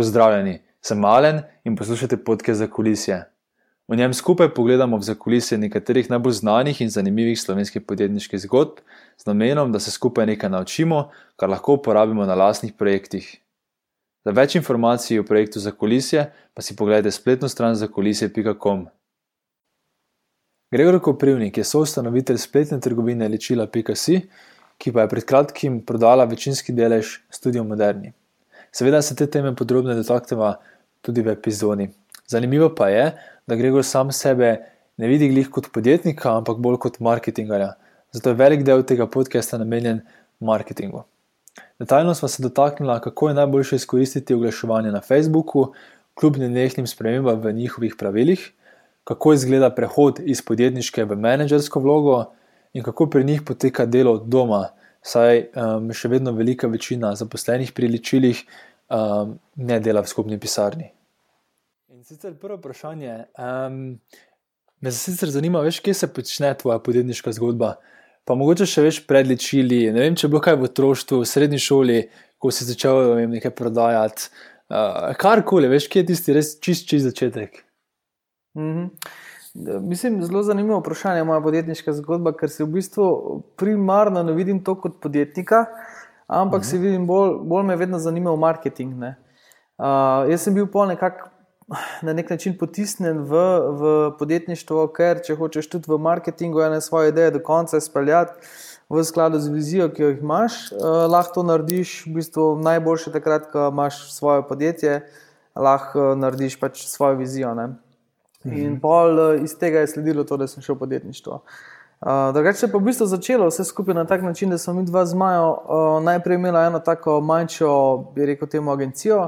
Pozdravljeni, sem Malen in poslušate podke za kulisje. V njem skupaj pogledamo v zakulisje nekaterih najbolj znanih in zanimivih slovenskih podjetniških zgodb, z namenom, da se skupaj nekaj naučimo, kar lahko uporabimo na lastnih projektih. Za več informacij o projektu za kulisje pa si pogledajte spletno stran za kulisje.com. Gregor Koprivnik je soustanovitelj spletne trgovine Ličila.si, ki pa je pred kratkim prodala večinski delež Studio Moderni. Seveda se te teme podrobno dotaknemo tudi v epizodi. Zanimivo pa je, da Gregor sam sebe ne vidi glih kot podjetnika, ampak bolj kot marketingarja. Zato je velik del tega podcasta namenjen marketingu. Detaljno smo se dotaknili, kako je najboljše izkoristiti oglaševanje na Facebooku, kljub nenehnim spremembam v njihovih pravilih, kako izgleda prehod iz podjetniške v menedžersko vlogo in kako pri njih poteka delo od doma, saj um, še vedno velika večina zaposlenih pri ličilih um, ne dela v skupni pisarni. In sicer prvo vprašanje. Um, me sicer zanima, veš, kje se počne tvoja podjetniška zgodba. Pa mogoče še veš predličili. Ne vem, če je bilo kaj v otroštvu, v srednji šoli, ko si začel vem, nekaj prodajati. Uh, karkoli, veš, kje je tisti res čist, čist začetek. Mm -hmm. Mislim, zelo zanimivo vprašanje, moja podjetniška zgodba, ker se v bistvu primarno ne vidim to kot podjetnika, ampak uh -huh. se vidim bolj, bolj me je vedno zanimal marketing. Uh, jaz sem bil pol nekako na nek način potisnen v, v podjetništvo, ker če hočeš tudi v marketingu ene svoje ideje do konca izpeljati v skladu z vizijo, ki jo imaš, uh, lahko to narediš v bistvu najboljše takrat, ko imaš svoje podjetje, lahko narediš pač svojo vizijo. Ne? In mhm. pol eh, iz tega je sledilo to, da sem šel v podjetništvo. Uh, drugače se je pa v bistvu začelo vse skupaj na tak način, da smo mi dva z Majo uh, najprej imeli eno tako manjšo, bi rekel, temu agencijo,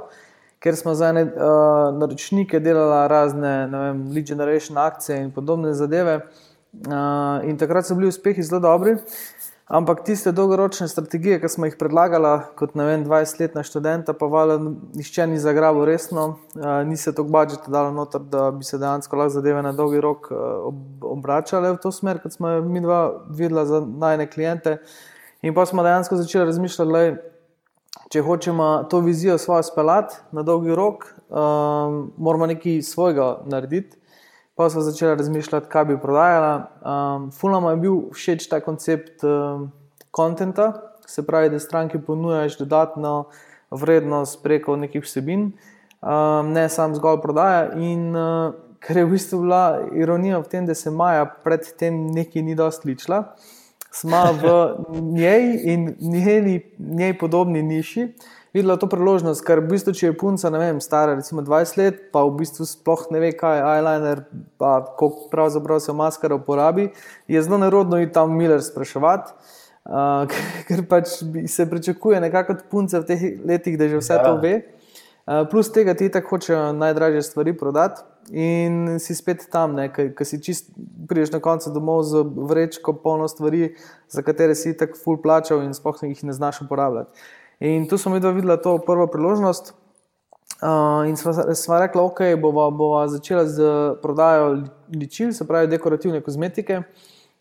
ker smo za ene uh, naročnike delali razne, ne vem, lead generation akcije in podobne zadeve. Uh, in takrat so bili uspehi zelo dobri. Uh, Ampak tiste dolgoročne strategije, ki smo jih predlagali, kot ne vem, 20-letna študenta, pa valjda nišče ni zagrabil resno, ni se to budžet dalo noter, da bi se dejansko lahko zadeve na dolgi rok obračale v to smer, kot smo mi dva videla za najne klijente. In pa smo dejansko začeli razmišljati, da če hočemo to vizijo svojo speljati na dolgi rok, um, moramo nekaj svojega narediti. Pa smo začeli razmišljati, kaj bi prodajala. Um, Fulano je bil všeč ta koncept konta, um, se pravi, da stranki ponujaš dodatno vrednost preko nekih vsebin, um, ne samo zgolj prodaja. In uh, ker je v bistvu bila ironija v tem, da se Maja predtem nekaj ni dosti ličila, smo v njej in njeni, njej podobni niši videla to priložnost, ker v bistvu, če je punca, ne vem, stara recimo 20 let, pa v bistvu sploh ne ve, kaj je eyeliner, pa koliko pravzaprav se maskara uporabi, je zelo nerodno iti tam Miller spraševati. Uh, ker pač se pričakuje nekako od punce v teh letih, da že vse ja. to ve. Uh, plus tega ti tako hočejo najdražje stvari prodati in si spet tam, ki si čist, prideš na koncu domov z vrečko polno stvari, za katere si tako full plačal in sploh jih ne znaš uporabljati. In tu smo videli to prvo priložnost. Uh, in smo rekli, da okay, bomo bova začela z prodajo ličil, se pravi dekorativne kozmetike.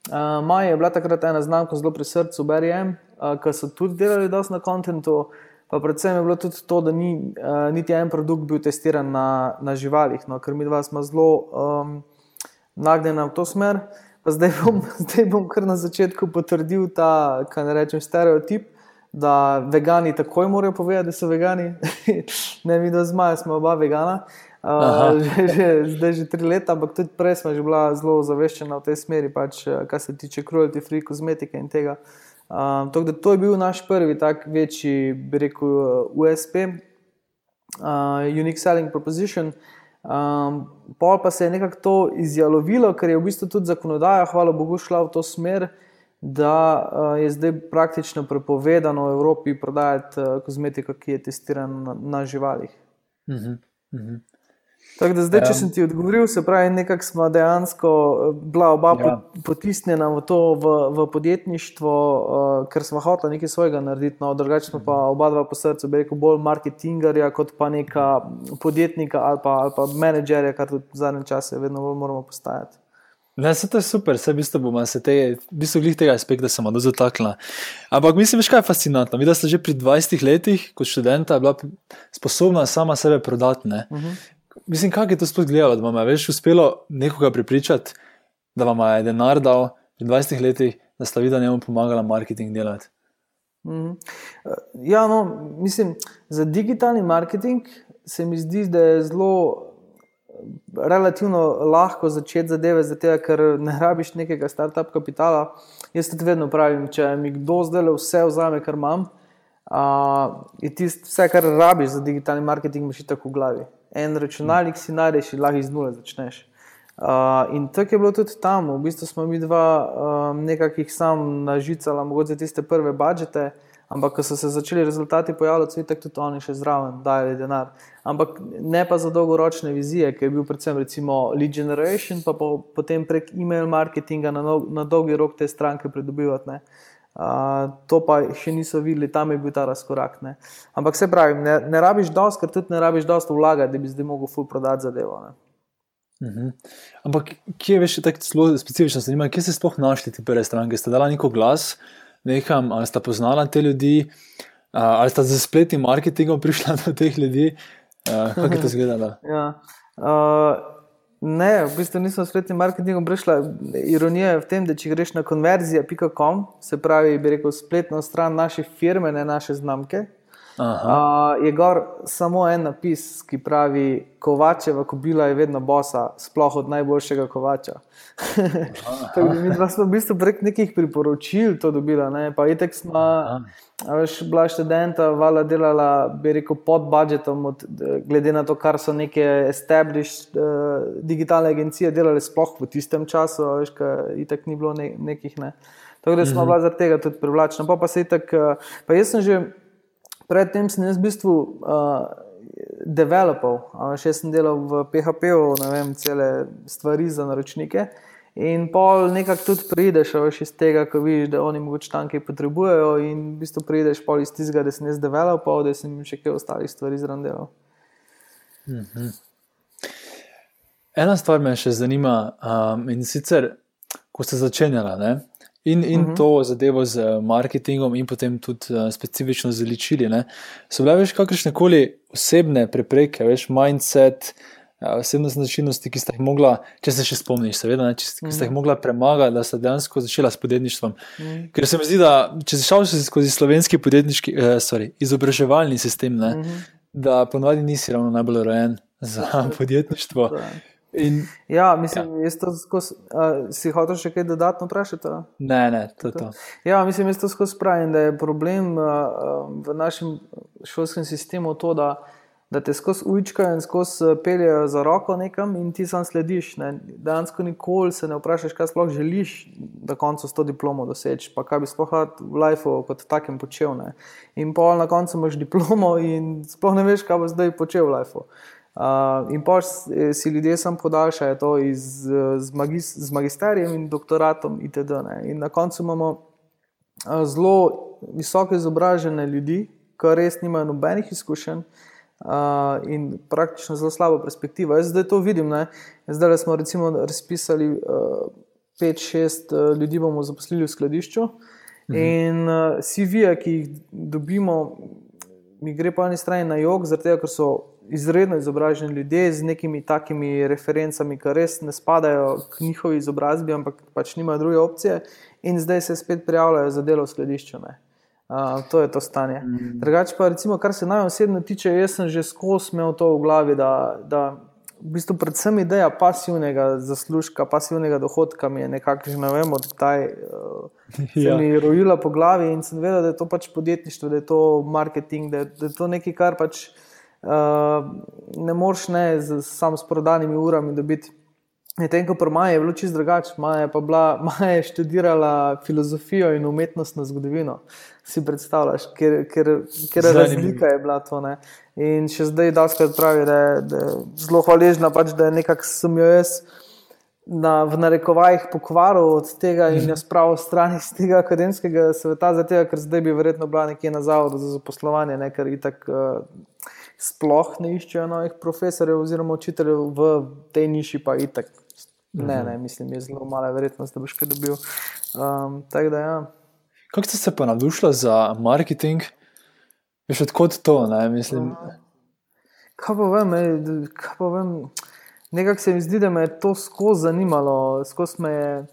Uh, Maja je bila takrat ena znamka zelo pri srcu, BRM, uh, ki so tudi delali dosti na kontentu. Pa predvsem je bilo tudi to, da ni uh, niti en produkt bil testiran na, na živalih, no, ker mi dva smo zelo um, nagnjeni v to smer. Zdaj bom, zdaj bom kar na začetku potrdil ta, kaj ne rečem, stereotip da vegani takoj morajo povedati, da so vegani. ne, mi do zmaja smo oba vegana. Uh, že, že, zdaj že tri leta, ampak tudi prej smo že bila zelo zaveščena v tej smeri, pač, kar se tiče cruelty free kozmetike in tega. Um, to, to je bil naš prvi tak večji, bi rekel, USP, uh, Unique Selling Proposition. Um, pol pa se je nekako to izjalovilo, ker je v bistvu tudi zakonodaja, hvala Bogu, šla v to smer, uh, da uh, je zdaj praktično prepovedano v Evropi prodajati uh, kozmetiko, ki je testirana na, živalih. Uh -huh, uh -huh. Tako da zdaj, če sem ti odgovoril, se pravi, nekako smo dejansko eh, bila oba ja. potisnjena v to, v, v podjetništvo, uh, ker smo hoteli nekaj svojega narediti, no, drugače smo pa oba dva po srcu, bi rekel, bolj marketingarja kot pa neka podjetnika ali pa, ali pa menedžerja, kar tudi v zadnjem času vedno bolj moramo postajati. Ne, se to je super, vse v bistvu bomo se te, v bistvu glih tega aspekta samo dotaknila. Ampak mislim, veš, kaj je fascinantno. Videla sem že pri 20 letih, kot študenta, bila sposobna sama sebe prodati. Uh -huh. Mislim, kako je to sploh gledalo, da vam je več uspelo nekoga pripričati, da vam je denar dal pri 20 letih, da sta videla njemu pomagala marketing delati. Uh -huh. Ja, no, mislim, za digitalni marketing se mi zdi, da je zelo relativno lahko začeti zadeve, zato ker ne rabiš nekega start-up kapitala. Jaz tudi vedno pravim, če mi kdo zdaj le vse vzame, kar imam, uh, je tisto, vse, kar rabiš za digitalni marketing, imaš tako v glavi. En računalnik si najdeš in lahko iz nule začneš. Uh, in tako je bilo tudi tam. V bistvu smo mi dva um, nekakih sam nažicala, mogoče tiste prve budžete. Ampak, ko so se začeli rezultati pojavljati, so tudi oni še zraven dajali denar. Ampak ne pa za dolgoročne vizije, ki je bil predvsem recimo lead generation, pa po, potem prek e-mail marketinga na, no, na dolgi rok te stranke pridobivati. Uh, to pa še niso videli, tam je bil ta razkorak. Ne. Ampak se pravi, ne, ne rabiš dosti, ker tudi ne rabiš dosti vlagati, da bi zdaj mogel full prodati zadevo. Uh mhm. -huh. Ampak kje je še tako specifično zanimivo, kje ste sploh našli te prve stranke? Ste dali neko glas? Nekam, ali sta poznala te ljudi, ali sta z spletnim marketingom prišla do teh ljudi. Kako je to izgledalo? Ja. Uh, ne, v bistvu nisem s spletnim marketingom prišla. Ironija je v tem, da če greš na konverzija.com, se pravi, bi rekel, spletno stran naše firme, ne naše znamke. Uh, je gor samo en napis, ki pravi: Kovačeva kobila je vedno bosa, sploh od najboljšega kovača. mi smo v bistvu prek nekih priporočil to dobila. Ne? Pa itek smo, veš, bila študenta, vala delala, bi rekel, pod budžetom, od, glede na to, kar so neke established uh, digitalne agencije delale, sploh v tistem času, veš, kaj itek ni bilo ne, nekih. Ne? Tako da smo mhm. bila zaradi tega tudi privlačna. Pa, pa, itak, uh, pa jaz sem že predtem sem jaz v bistvu uh, developal, še sem delal v PHP-u, ne vem, cele stvari za naročnike. In pol nekako tudi prideš iz tega, ko vidiš, da oni mogoče tam kaj potrebujejo, in v bistvu prideš pol iz tistega, da sem jaz developal, da sem še kaj ostalih stvari zraven delal. Mm -hmm. Ena stvar me še zanima, um, in sicer, ko ste začenjali, in, in uh mhm. -huh. to zadevo z marketingom, in potem tudi uh, specifično z ličili. Ne? So bile več kakršne koli osebne prepreke, več mindset, uh, osebne značilnosti, ki ste jih mogla, če se še spomniš, seveda, ne, če, uh -huh. ki ste jih mhm. mogla premagati, da ste dejansko začela s podjetništvom. Uh mhm. -huh. Ker se mi zdi, da če si šel skozi slovenski podjetniški, uh, sorry, izobraževalni sistem, ne, uh -huh. da ponovadi nisi ravno najbolj rojen za podjetništvo. Uh. In, ja, mislim, ja. da si hotel še kaj dodatno vprašati. Ne, ne, to je to. Ja, mislim, je to skozi pravim, da je problem uh, v našem šolskem sistemu to, da, da te skozi učkajo in skozi peljejo za roko nekam in ti sam slediš. Ne. Dansko nikoli se ne vprašaš, kaj sploh želiš, da koncu s to diplomo doseči, pa kaj bi sploh v lifeu kot takem počel. Ne. In pol na koncu imaš diplomo in sploh ne veš, kaj bo zdaj počel v lifeu. Uh, in pa si ljudje sam podaljšajo to iz, z, magis, z magisterijem in doktoratom, itd. Ne. In na koncu imamo uh, zelo visoko izobražene ljudi, ki res nimajo nobenih izkušenj uh, in praktično zelo slabo perspektivo. Jaz zdaj to vidim. Ne. Zdaj smo recimo razpisali uh, 5-6 uh, ljudi, bomo zaposlili v skladišču. Mhm. In uh, CV-je, ki jih dobimo, mi gre po eni strani na jog, zaradi tega, ker so izredno izobraženi ljudje z nekimi takimi referencami, ki res ne spadajo k njihovi izobrazbi, ampak pač nimajo druge opcije, in zdaj se spet prijavljajo za delo v skladišču. Uh, to je to stanje. Mm. Drugače, pa recimo, kar se naj osebno tiče, jaz sem že skozi imel to v glavi, da, da v bistvu predvsem ideja pasivnega zaslužka, pasivnega dohodka mi je nekako že ne vem, odkdaj uh, ja. mi rojila po glavi in sem vedel, da je to pač podjetništvo, da je to marketing, da je, da je to nekaj, kar pač. Uh, ne moreš ne z, samo s prodanimi urami dobiti. Medtem ko pri Maji je bilo čisto drugače, Maja je, Maja je študirala filozofijo in umetnostno zgodovino. Si predstavljaš, ker, ker, ker razlika je bila to. Ne? In še zdaj, da se pravi, da je, da je zelo hvaležna, pač, da je nekako sem jo jaz na, v narekovajih pokvaril od tega in jo spravil stran iz tega akademskega sveta, zato ker zdaj bi verjetno bila nekje na zavodu za zaposlovanje, ne? ker itak. Uh, sploh ne iščejo novih profesorjev oziroma učiteljev v tej niši, pa itek. Ne, ne, mislim, je zelo mala verjetnost, da boš kaj dobil. Um, da, ja. Kako ste se pa navdušili za marketing? Veš, odkot to? Ne, mislim. Kaj pa vem, kaj pa vem. Nekako se mi zdi, da me je to skozi zanimalo, skozi me je.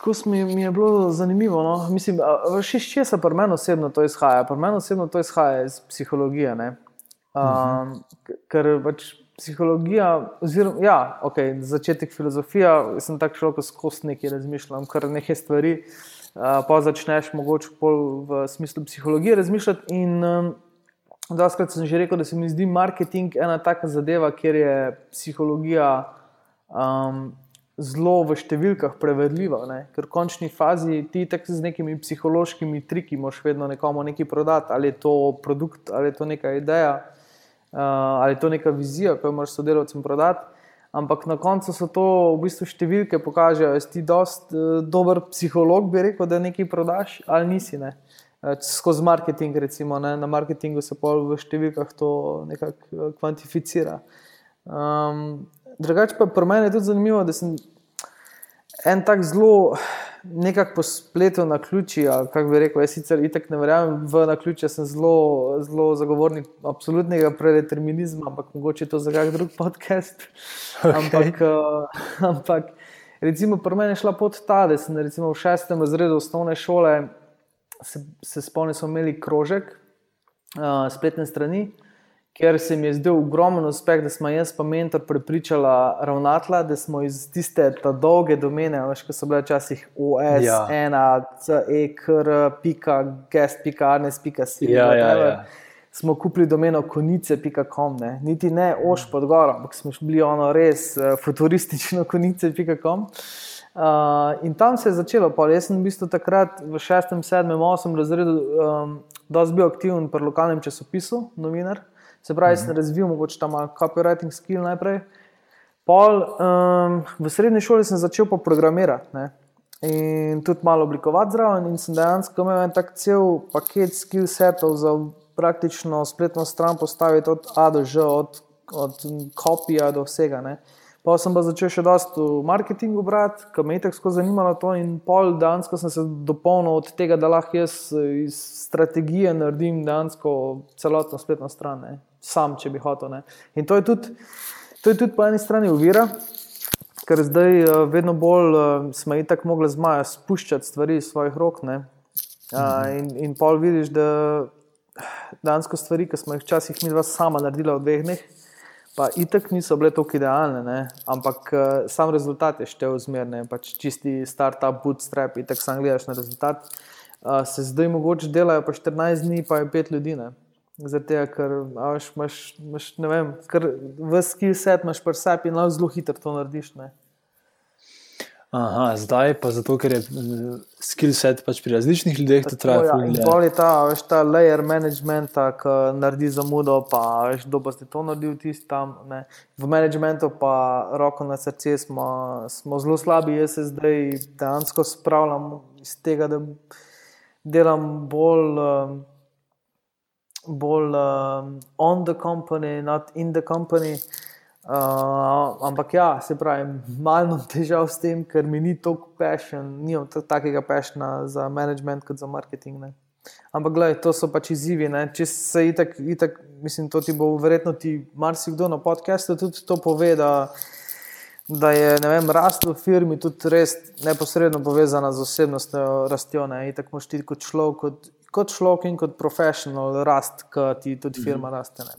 Skozi mi, mi je bilo zanimivo. No? Mislim, še iz česa pri meni osebno to izhaja? Pri meni osebno to izhaja iz psihologije. Um, uh -huh. Ker pač psihologija, oziroma ja, okay, začetek filozofije, sem tako šel, ko skozi nekaj razmišljam, kar nekaj stvari. Uh, pa začneš mogoče v smislu psihologije razmišljati. In um, daskrat sem že rekel, da se mi zdi marketing ena taka zadeva, kjer je psihologija um, zelo v številkah prevedljiva. Ne? Ker v končni fazi ti tako z nekimi psihološkimi triki moš vedno nekomu nekaj prodati, ali je to produkt, ali je to neka ideja uh, ali je to neka vizija, ki jo moraš sodelavcem prodati. Ampak na koncu so to v bistvu številke, pokažejo, da si ti dost uh, dober psiholog, bi rekel, da nekaj prodaš, ali nisi. Ne? Uh, skozi marketing, recimo, ne? na marketingu se pol v številkah to nekako kvantificira. Um, drugače pa pri meni je tudi zanimivo, da sem en tak zelo nekako po spletu na ključi. Kako bi rekel, jaz sicer itek ne verjamem v na ključe, sem zelo, zelo zagovornik absolutnega predeterminizma, ampak mogoče to za kak drug podcast. Okay. Ampak, uh, ampak recimo pri meni je šla pot ta, da sem recimo v šestem razredu osnovne šole, se, se spomnim, smo imeli krožek uh, spletne strani ker se mi je zdel ogromen uspeh, da smo jaz pa mentor prepričala ravnatla, da smo iz tiste dolge domene, veš, ko so bile včasih OS, ja. ena, CEKR, pika, guest, pika, arnes, pika, si. Ja, ja, ja. Smo kupili domeno konice.com, ne? niti ne oš pod goro, ampak smo bili ono res uh, futuristično konice.com. Uh, in tam se je začelo, pa jaz sem v bistvu takrat v šestem, sedmem, osmem razredu um, dosti bil aktiven pri lokalnem časopisu, novinar. Se pravi, sem mhm. razvil mogoče tam copywriting skill najprej. Pol, um, v srednji šoli sem začel pa programirati ne? in tudi malo oblikovati zraven. In sem dejansko imel en tak cel paket skill setov za praktično spletno stran postaviti od A do Ž, od, od kopija do vsega. Ne? Pa sem pa začel še dosti v marketingu brati, ker me je tako zanimalo to. In pol dejansko sem se dopolnil od tega, da lahko jaz iz strategije naredim dejansko celotno spletno stran. Ne? Sam, če bi hotel. Ne. In to je, tudi, to je tudi po eni strani uvira, ker zdaj uh, vedno bolj uh, smo in tako mogli zmaja spuščati stvari iz svojih rok. Uh, in, in pol vidiš, da dansko stvari, ki smo jih včasih mi dva sama naredila v dveh dneh. Pa itek niso bile tako idealne, ne? ampak uh, sam rezultat je štev zmerne, pač čisti start-up, bootstrap in tako sam gledaš na rezultat. Uh, se zdaj mogoče delajo pa 14 dni, pa je 5 ljudi. Ne? Zato, ker imaš, imaš, imaš, ne vem, ker v skill set imaš pa vse in lahko zelo hitro to narediš. Ne? Aha, zdaj pa zato, ker je eh, skill set pač pri različnih ljudeh to traja. Ja, Bolje ta, veš, ta layer management, ki naredi zamudo, pa veš, kdo bo ti to naredil tisti tam. Ne. V managementu pa roko na srce smo, smo zelo slabi, jaz se zdaj dejansko spravljam iz tega, da delam bolj. Um, bolj um, on the company, not in the company. Uh, ampak ja, se pravi, malo imam težav s tem, ker mi ni toliko passion, nimam takega passiona za management kot za marketing. Ne. Ampak, gledaj, to so pač izzivi. Ne. Če se itak, itak, mislim, to ti bo verjetno ti marsikdo na podkastu tudi to pove, da, da je vem, rast v firmi tudi res neposredno povezana z osebnostjo rastjo. Itak moš ti kot človek, kot kot človek in kot profesional rast, ki ti tudi mhm. firma raste. Ne.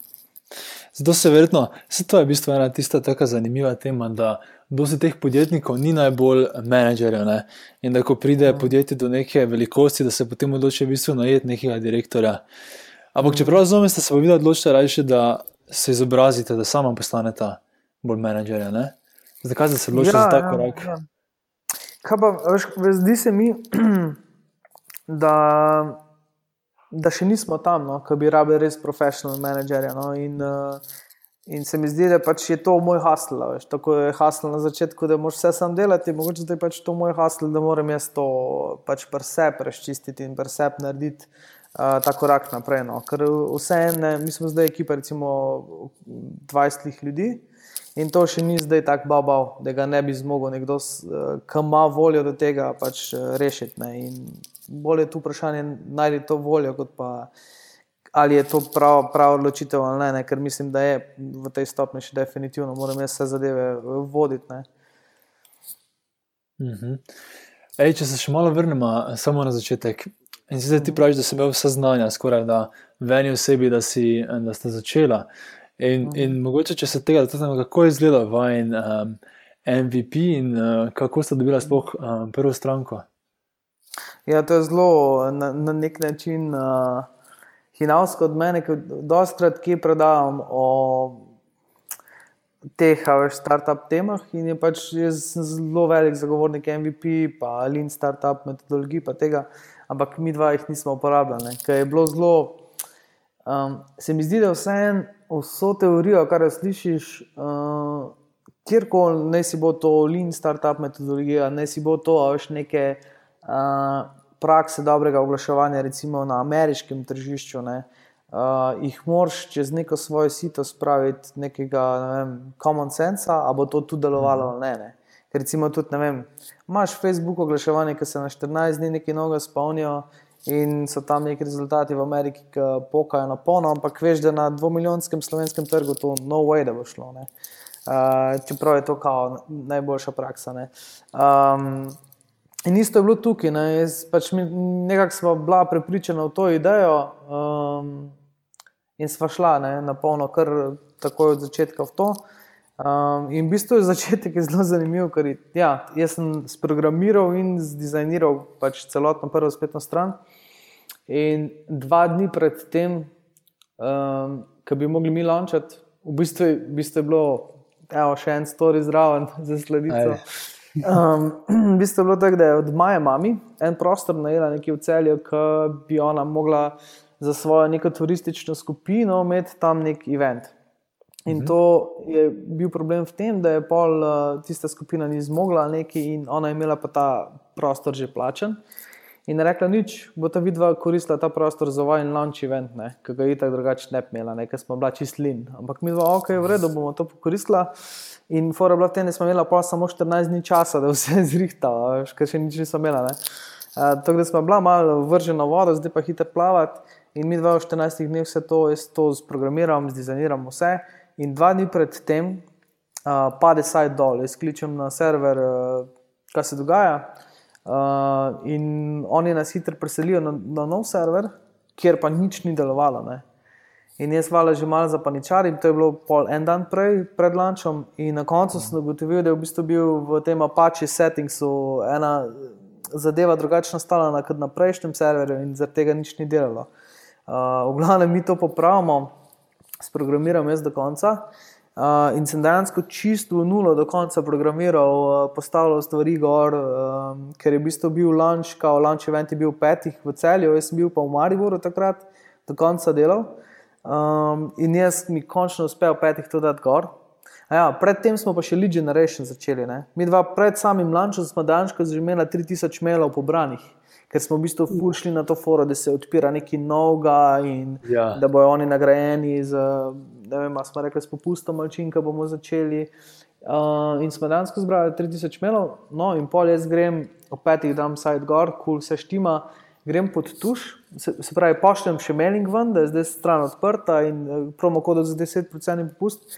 Zato se verjetno, se to je v bistvu ena tista tako zanimiva tema, da dosti teh podjetnikov ni najbolj menedžerjev. Ne? In da ko pride mm. podjetje do neke velikosti, da se potem odloči v bistvu najeti nekega direktorja. Ampak, če prav razumete, ste se pa vi odločili raje, da se izobrazite, da sama postanete bolj menedžerja. Zakaj ste se odločili ja, za ta ja, korak? Ja. Kaj pa, veš, zdi se mi, da da še nismo tam, no, ki bi rabili res profesionalne menedžerje. No, in, uh, in se mi zdi, da pač je to moj hasl. Tako je hasl na začetku, da moraš vse sam delati, mogoče da je pač to moj hasl, da moram jaz to pač presep razčistiti in presep narediti. Uh, ta korak naprej. No. Ker vseeno, mi smo zdaj ekipa, recimo 20 ljudi In to še ni zdaj tako babav, da ga ne bi zmogel nekdo, ki ima voljo do tega, pač rešiti. Ne. In bolje je tu vprašanje, najti to voljo, kot pa ali je to prav, prav odločitev ali ne, ne, ker mislim, da je v tej stopni še definitivno, moram jaz vse zadeve voditi. Mhm. Ej, če se še malo vrnemo, samo na začetek. In zdaj ti praviš, da si imel vse znanja, skoraj da v eni osebi, da, si, da ste začela. In, mhm. in mogoče, če se tega dotaknemo, kako je izgledal vajen um, MVP in uh, kako ste dobili sploh um, prvo stranko? Ja, to je zelo na, na nek način uh, hinavsko od mene, ker dostakrat kje predajam o teh startup temah in je pač zelo velik zagovornik MVP, pa Lean Startup metodologij, pa tega, ampak mi dva jih nismo uporabljali, ker je bilo zelo. Um, se mi zdi, da vse en, vso teorijo, kar slišiš, uh, kjerkoli, ne si bo to lean startup metodologija, ne si bo to več neke uh, prakse dobrega oglaševanja, recimo na ameriškem tržišču. Ne, Uh, jih moraš čez neko svoje sito spraviti, nekega ne vem, common sense, ali bo to tudi delovalo ali ne, ne. Recimo, tudi, ne vem, imaš Facebook oglaševanje, ki se na 14 dni nekaj novega spomnijo, in so tam neki rezultati v Ameriki, ki pokajo na polno, ampak veš, da na dvomilijonskem slovenskem trgu to no way, da bo šlo. Uh, čeprav je to kao najboljša praksa. Um, in isto je bilo tukaj. Ne? Jaz pač nekako smo bila prepričana v to idejo um, in sva šla ne? na polno, kar takoj od začetka v to. Um, in v bistvu je začetek je zelo zanimiv, ker ja, sem sprogramiral in zdizajniral pač celotno prvo spletno stran. In dva dni pred tem, um, ki bi mogli mi launčati, v bistvu, v bistvu je bilo evo, še en story zraven za sledico. Um, v bistvu je bilo tako, da je od maja mami en prostor najela nekje v celju, ki bi ona mogla za svojo neko turistično skupino imeti tam nek event. In mhm. to je bil problem v tem, da je pol uh, tista skupina ni zmogla nekaj in ona je imela pa ta prostor že plačen. In rekla, nič, bo ta vidva koristila ta prostor za vajen launch event, ki ga je tako drugače ne imela, ker smo bila čist lin. Ampak mi dva, ok, v redu, bomo to koristila. In fora bila v tem, da smo imela pa samo 14 dni časa, da vse zrihtava, ker še nič nismo imela. Uh, tako da smo bila malo vržena voda, zdaj pa hiter plavati. In mi dva v 14 dneh vse to, jaz to sprogramiram, zdizajniram vse. In dva dni pred tem uh, pade site dol, jaz kličem na server, uh, kaj se dogaja. Uh, in oni nas hitro preselijo na, na nov server, kjer pa nič ni delovalo. Ne. In jaz hvala že malo za paničar, in to je bilo pol en dan prej, pred lančom. In na koncu sem ugotovil, da je v bistvu bil v tem Apache settingsu ena zadeva drugačna stala kot na prejšnjem serverju, in zaradi tega nič ni delalo. Uh, v glavnem mi to popravimo, sprogramiram jaz do konca. Uh, in sem dejansko čisto v nulo do konca programiral, uh, postavljal stvari gor, um, ker je v bistvu bil lunch, kao lunch event je bil petih v celju, jaz sem bil pa v Mariboru takrat, do konca delal. Um, in jaz mi končno uspel petih to dati gor. Ja, predtem smo pa še lead generation začeli. Ne? Mi dva pred samim lunchom smo dejansko že imeli 3000 mailov pobranih ker smo v bistvu fušli na to foro, da se odpira nekaj novega in ja. da bojo oni nagrajeni z, vem, smo rekli, s popustom malčinka bomo začeli. Uh, in smo danes zbrali 3000 melov, no in pol jaz grem, o petih dam side gor, kul cool, se štima, grem pod tuš, se, se pravi, pošljem še mailing ven, da je zdaj stran odprta in uh, promo kodo za 10% popust.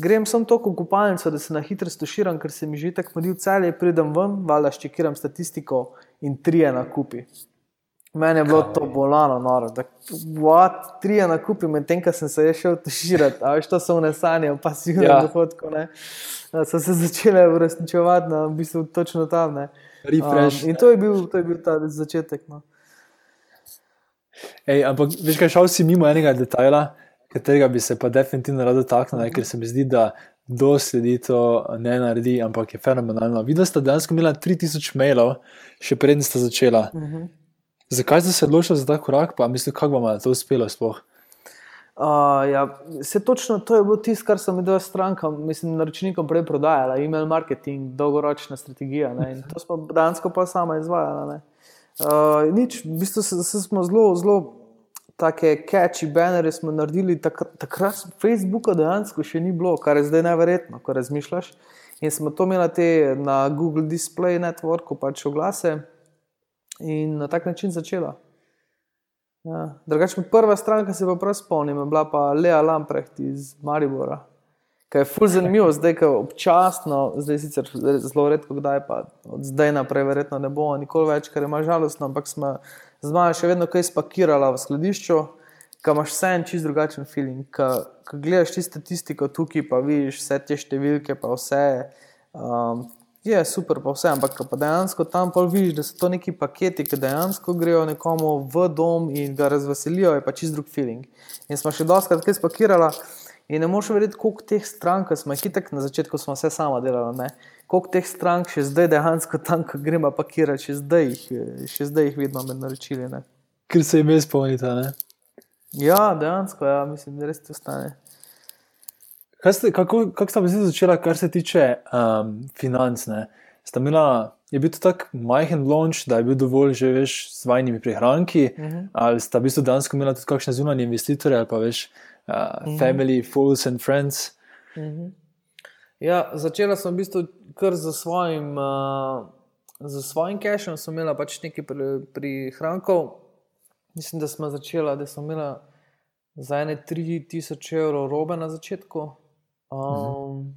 Grem sem to v kupalnico, da se na hitro stuširam, ker se mi že tako modi v celje, pridem ven, valjda ščekiram statistiko in trije na Mene je bilo to bolano, noro. Da, what, trije na kupi, medtem ko sem se šel tuširati, a veš, to so vnesanje, pa si jih ja. dohodko. So se začele uresničevati na v bistvu točno tam. Um, in to je, bil, to je bil ta začetek. No. Ej, ampak, veš, kaj šel si mimo enega detajla katerega bi se pa definitivno rad dotaknil, ker se mi zdi, da do sledi to ne naredi, ampak je fenomenalno. Videla ste, da ste imeli 3000 mailov, še prednji ste začela. Uh mhm. -huh. Zakaj ste se odločili za ta korak, pa mislim, kako vam je to uspelo sploh? Uh, ja, se točno to je bilo tisto, kar sem videl strankam, mislim, naročnikom prej prodajala, e-mail marketing, dolgoročna strategija. Ne, in to smo dejansko pa sama izvajala. Uh, nič, v bistvu se, se smo zelo, zelo take catchy bannere smo naredili, takrat, takrat Facebooka dejansko še ni bilo, kar je zdaj neverjetno, ko razmišljaš. In smo to imeli na Google Display Networku, pač oglase in na tak način začela. Ja. Drugače, prva stran, ki se pa prav spomnim, bila pa Lea Lamprecht iz Maribora. Kaj je fully zanimivo, zdaj je občasno, zdaj sicer zelo redko, kdaj pa od zdaj naprej, verjetno ne bo nikoli več, kar je malo žalostno, ampak smo zmaja še vedno kaj spakirala v skladišču, ki imaš vse en čist drugačen feeling. Ko gledaš ti statistiko tukaj, pa vidiš vse te številke, pa vse. Um, je super, pa vse, ampak pa dejansko tam pa vidiš, da so to neki paketi, ki dejansko grejo nekomu v dom in ga razveselijo, je pa čist drug feeling. In smo še doskrat kaj spakirala. In ne moreš verjeti, koliko teh strank smo jih tako na začetku, smo vse sama delali koliko teh strank še zdaj dejansko tam, ko gremo pakirati, še zdaj jih, še zdaj jih vidimo med naročili. Ne? Ker se jim je spomnita. Ja, dejansko, ja, mislim, da res to stane. Ste, kako kako ste zdaj začela, kar se tiče um, financ? Imela, je bil to tako majhen launch, da je bil dovolj že veš, s svojimi prihranki, uh mhm. -huh. ali sta v bistvu dejansko imela tudi kakšne zunanje investitorje ali pa veš, uh, uh -huh. family, fools and friends. Uh mhm. -huh. Ja, začela sem v bistvu kar za svojim, uh, za svojim cashom, sem imela pač nekaj prihrankov. Mislim, da smo začela, da sem imela za ene 3000 evrov robe na začetku. Um,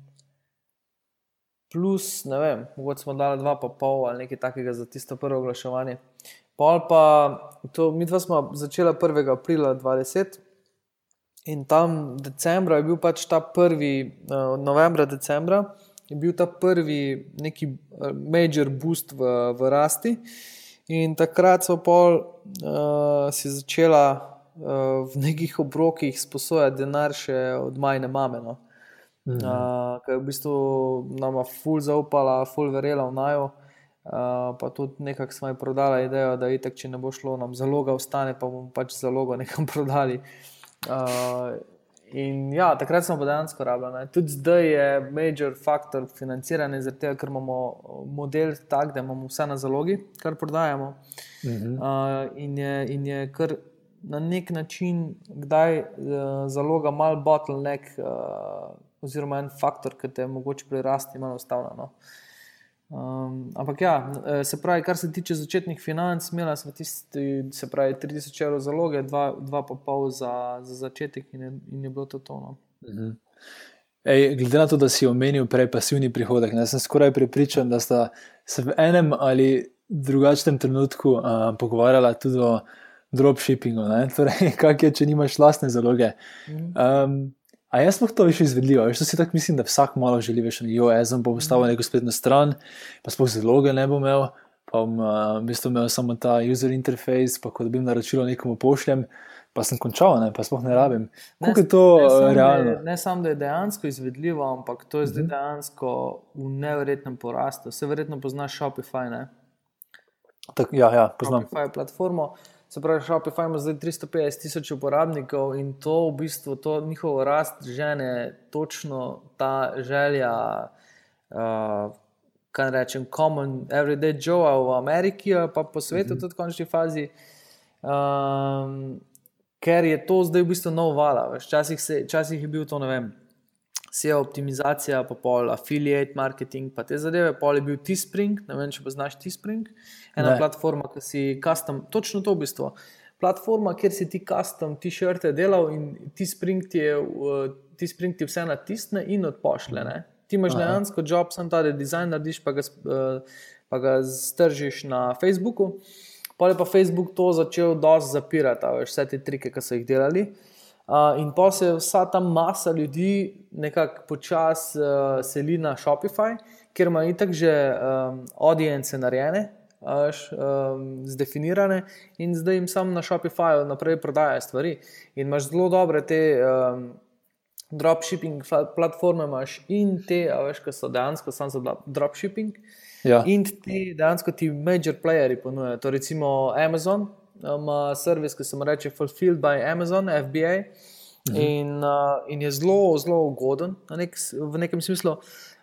plus, ne vem, mogoče smo dali dva pa pol ali nekaj takega za tisto prvo oglaševanje. Pol pa, to, mi dva smo začela 1. aprila 2020. In tam decembra je bil pač ta prvi, uh, novembra, decembra, je bil ta prvi neki uh, major boost v, v rasti. In takrat so pol uh, si začela uh, v nekih obrokih sposojati denar še od majne mame. No. Mhm. Uh, Ker je v bistvu nama ful zaupala, ful verjela v najo. Uh, pa tudi nekako smo ji prodali idejo, da tako, če ne bo šlo, nam zaloga ostane, pa bomo pač zalogo nekam prodali. Uh, in ja, takrat smo pa dejansko rabljeni. Tudi zdaj je major faktor financiranja, zato ker imamo model tak, da imamo vse na zalogi, kar prodajamo. Uh -huh. uh, in, je, in je kar na nek način, kdaj uh, zaloga mal bottleneck, uh, oziroma en faktor, ki te mogoče prirasti, malo ustavljeno. Uh, Um, ampak ja, eh, se pravi, kar se tiče začetnih financ, imela sem tisti, se pravi, 30 evrov zaloge, 2,5 za, za začetek in je, in je bilo to tono. Mhm. Ej, glede na to, da si omenil prej pasivni prihodek, ne, sem skoraj prepričan, da sta se v enem ali drugačnem trenutku uh, pogovarjala tudi o dropshippingu. Torej, kaj je, če nimaš lastne zaloge? Um, A jaz smo to več izvedljivo, veš, to si tako mislim, da vsak malo želi več, jo, jaz bom postavil neko spletno stran, pa sploh zaloge ne bom imel, pa bom uh, v bistvu imel samo ta user interface, pa ko dobim naročilo nekomu pošljem, pa sem končal, ne, pa sploh ne rabim. Kako je to ne sam, realno? Ne samo, da je dejansko izvedljivo, ampak to je zdaj mhm. dejansko v nevrjetnem porastu. Vse verjetno poznaš Shopify, ne? Tak, ja, ja, poznam. Shopify platformo. Se pravi, Shopify ima zdaj 350 tisoč uporabnikov in to v bistvu to njihovo rast žene točno ta želja, uh, kaj rečem, common everyday Joe v Ameriki, pa po svetu, mm -hmm. tudi v končni fazi. Um, ker je to zdaj v bistvu nov val. Včasih je bil to, ne vem, SEO optimizacija, pa pol affiliate marketing, pa te zadeve, pol je bil T-Spring, ne vem, če poznaš T-Spring ena ne. platforma, ki si custom, točno to v bistvu. Platforma, kjer si ti custom t-shirte delal in ti spring ti, je, ti spring ti vse natisne in odpošle. Ne? Ti imaš dejansko job, sem ta dizajn narediš, pa ga, pa ga stržiš na Facebooku. Pa je pa Facebook to začel dosti zapirati, vse te trike, ki so jih delali. Uh, in pa se vsa ta masa ljudi nekako počasi uh, seli na Shopify, ker ima itak že um, audience narejene, až, um, zdefinirane in zdaj jim samo na Shopifyju naprej prodajajo stvari. In imaš zelo dobre te um, dropshipping platforme, imaš in te, veš, ki so dejansko samo za dropshipping. Ja. In ti dejansko ti major playerji ponujajo. To recimo Amazon ima servis, ki se mu reče Fulfilled by Amazon, FBA. Mhm. In, uh, in je zelo, zelo ugoden nek, v nekem smislu.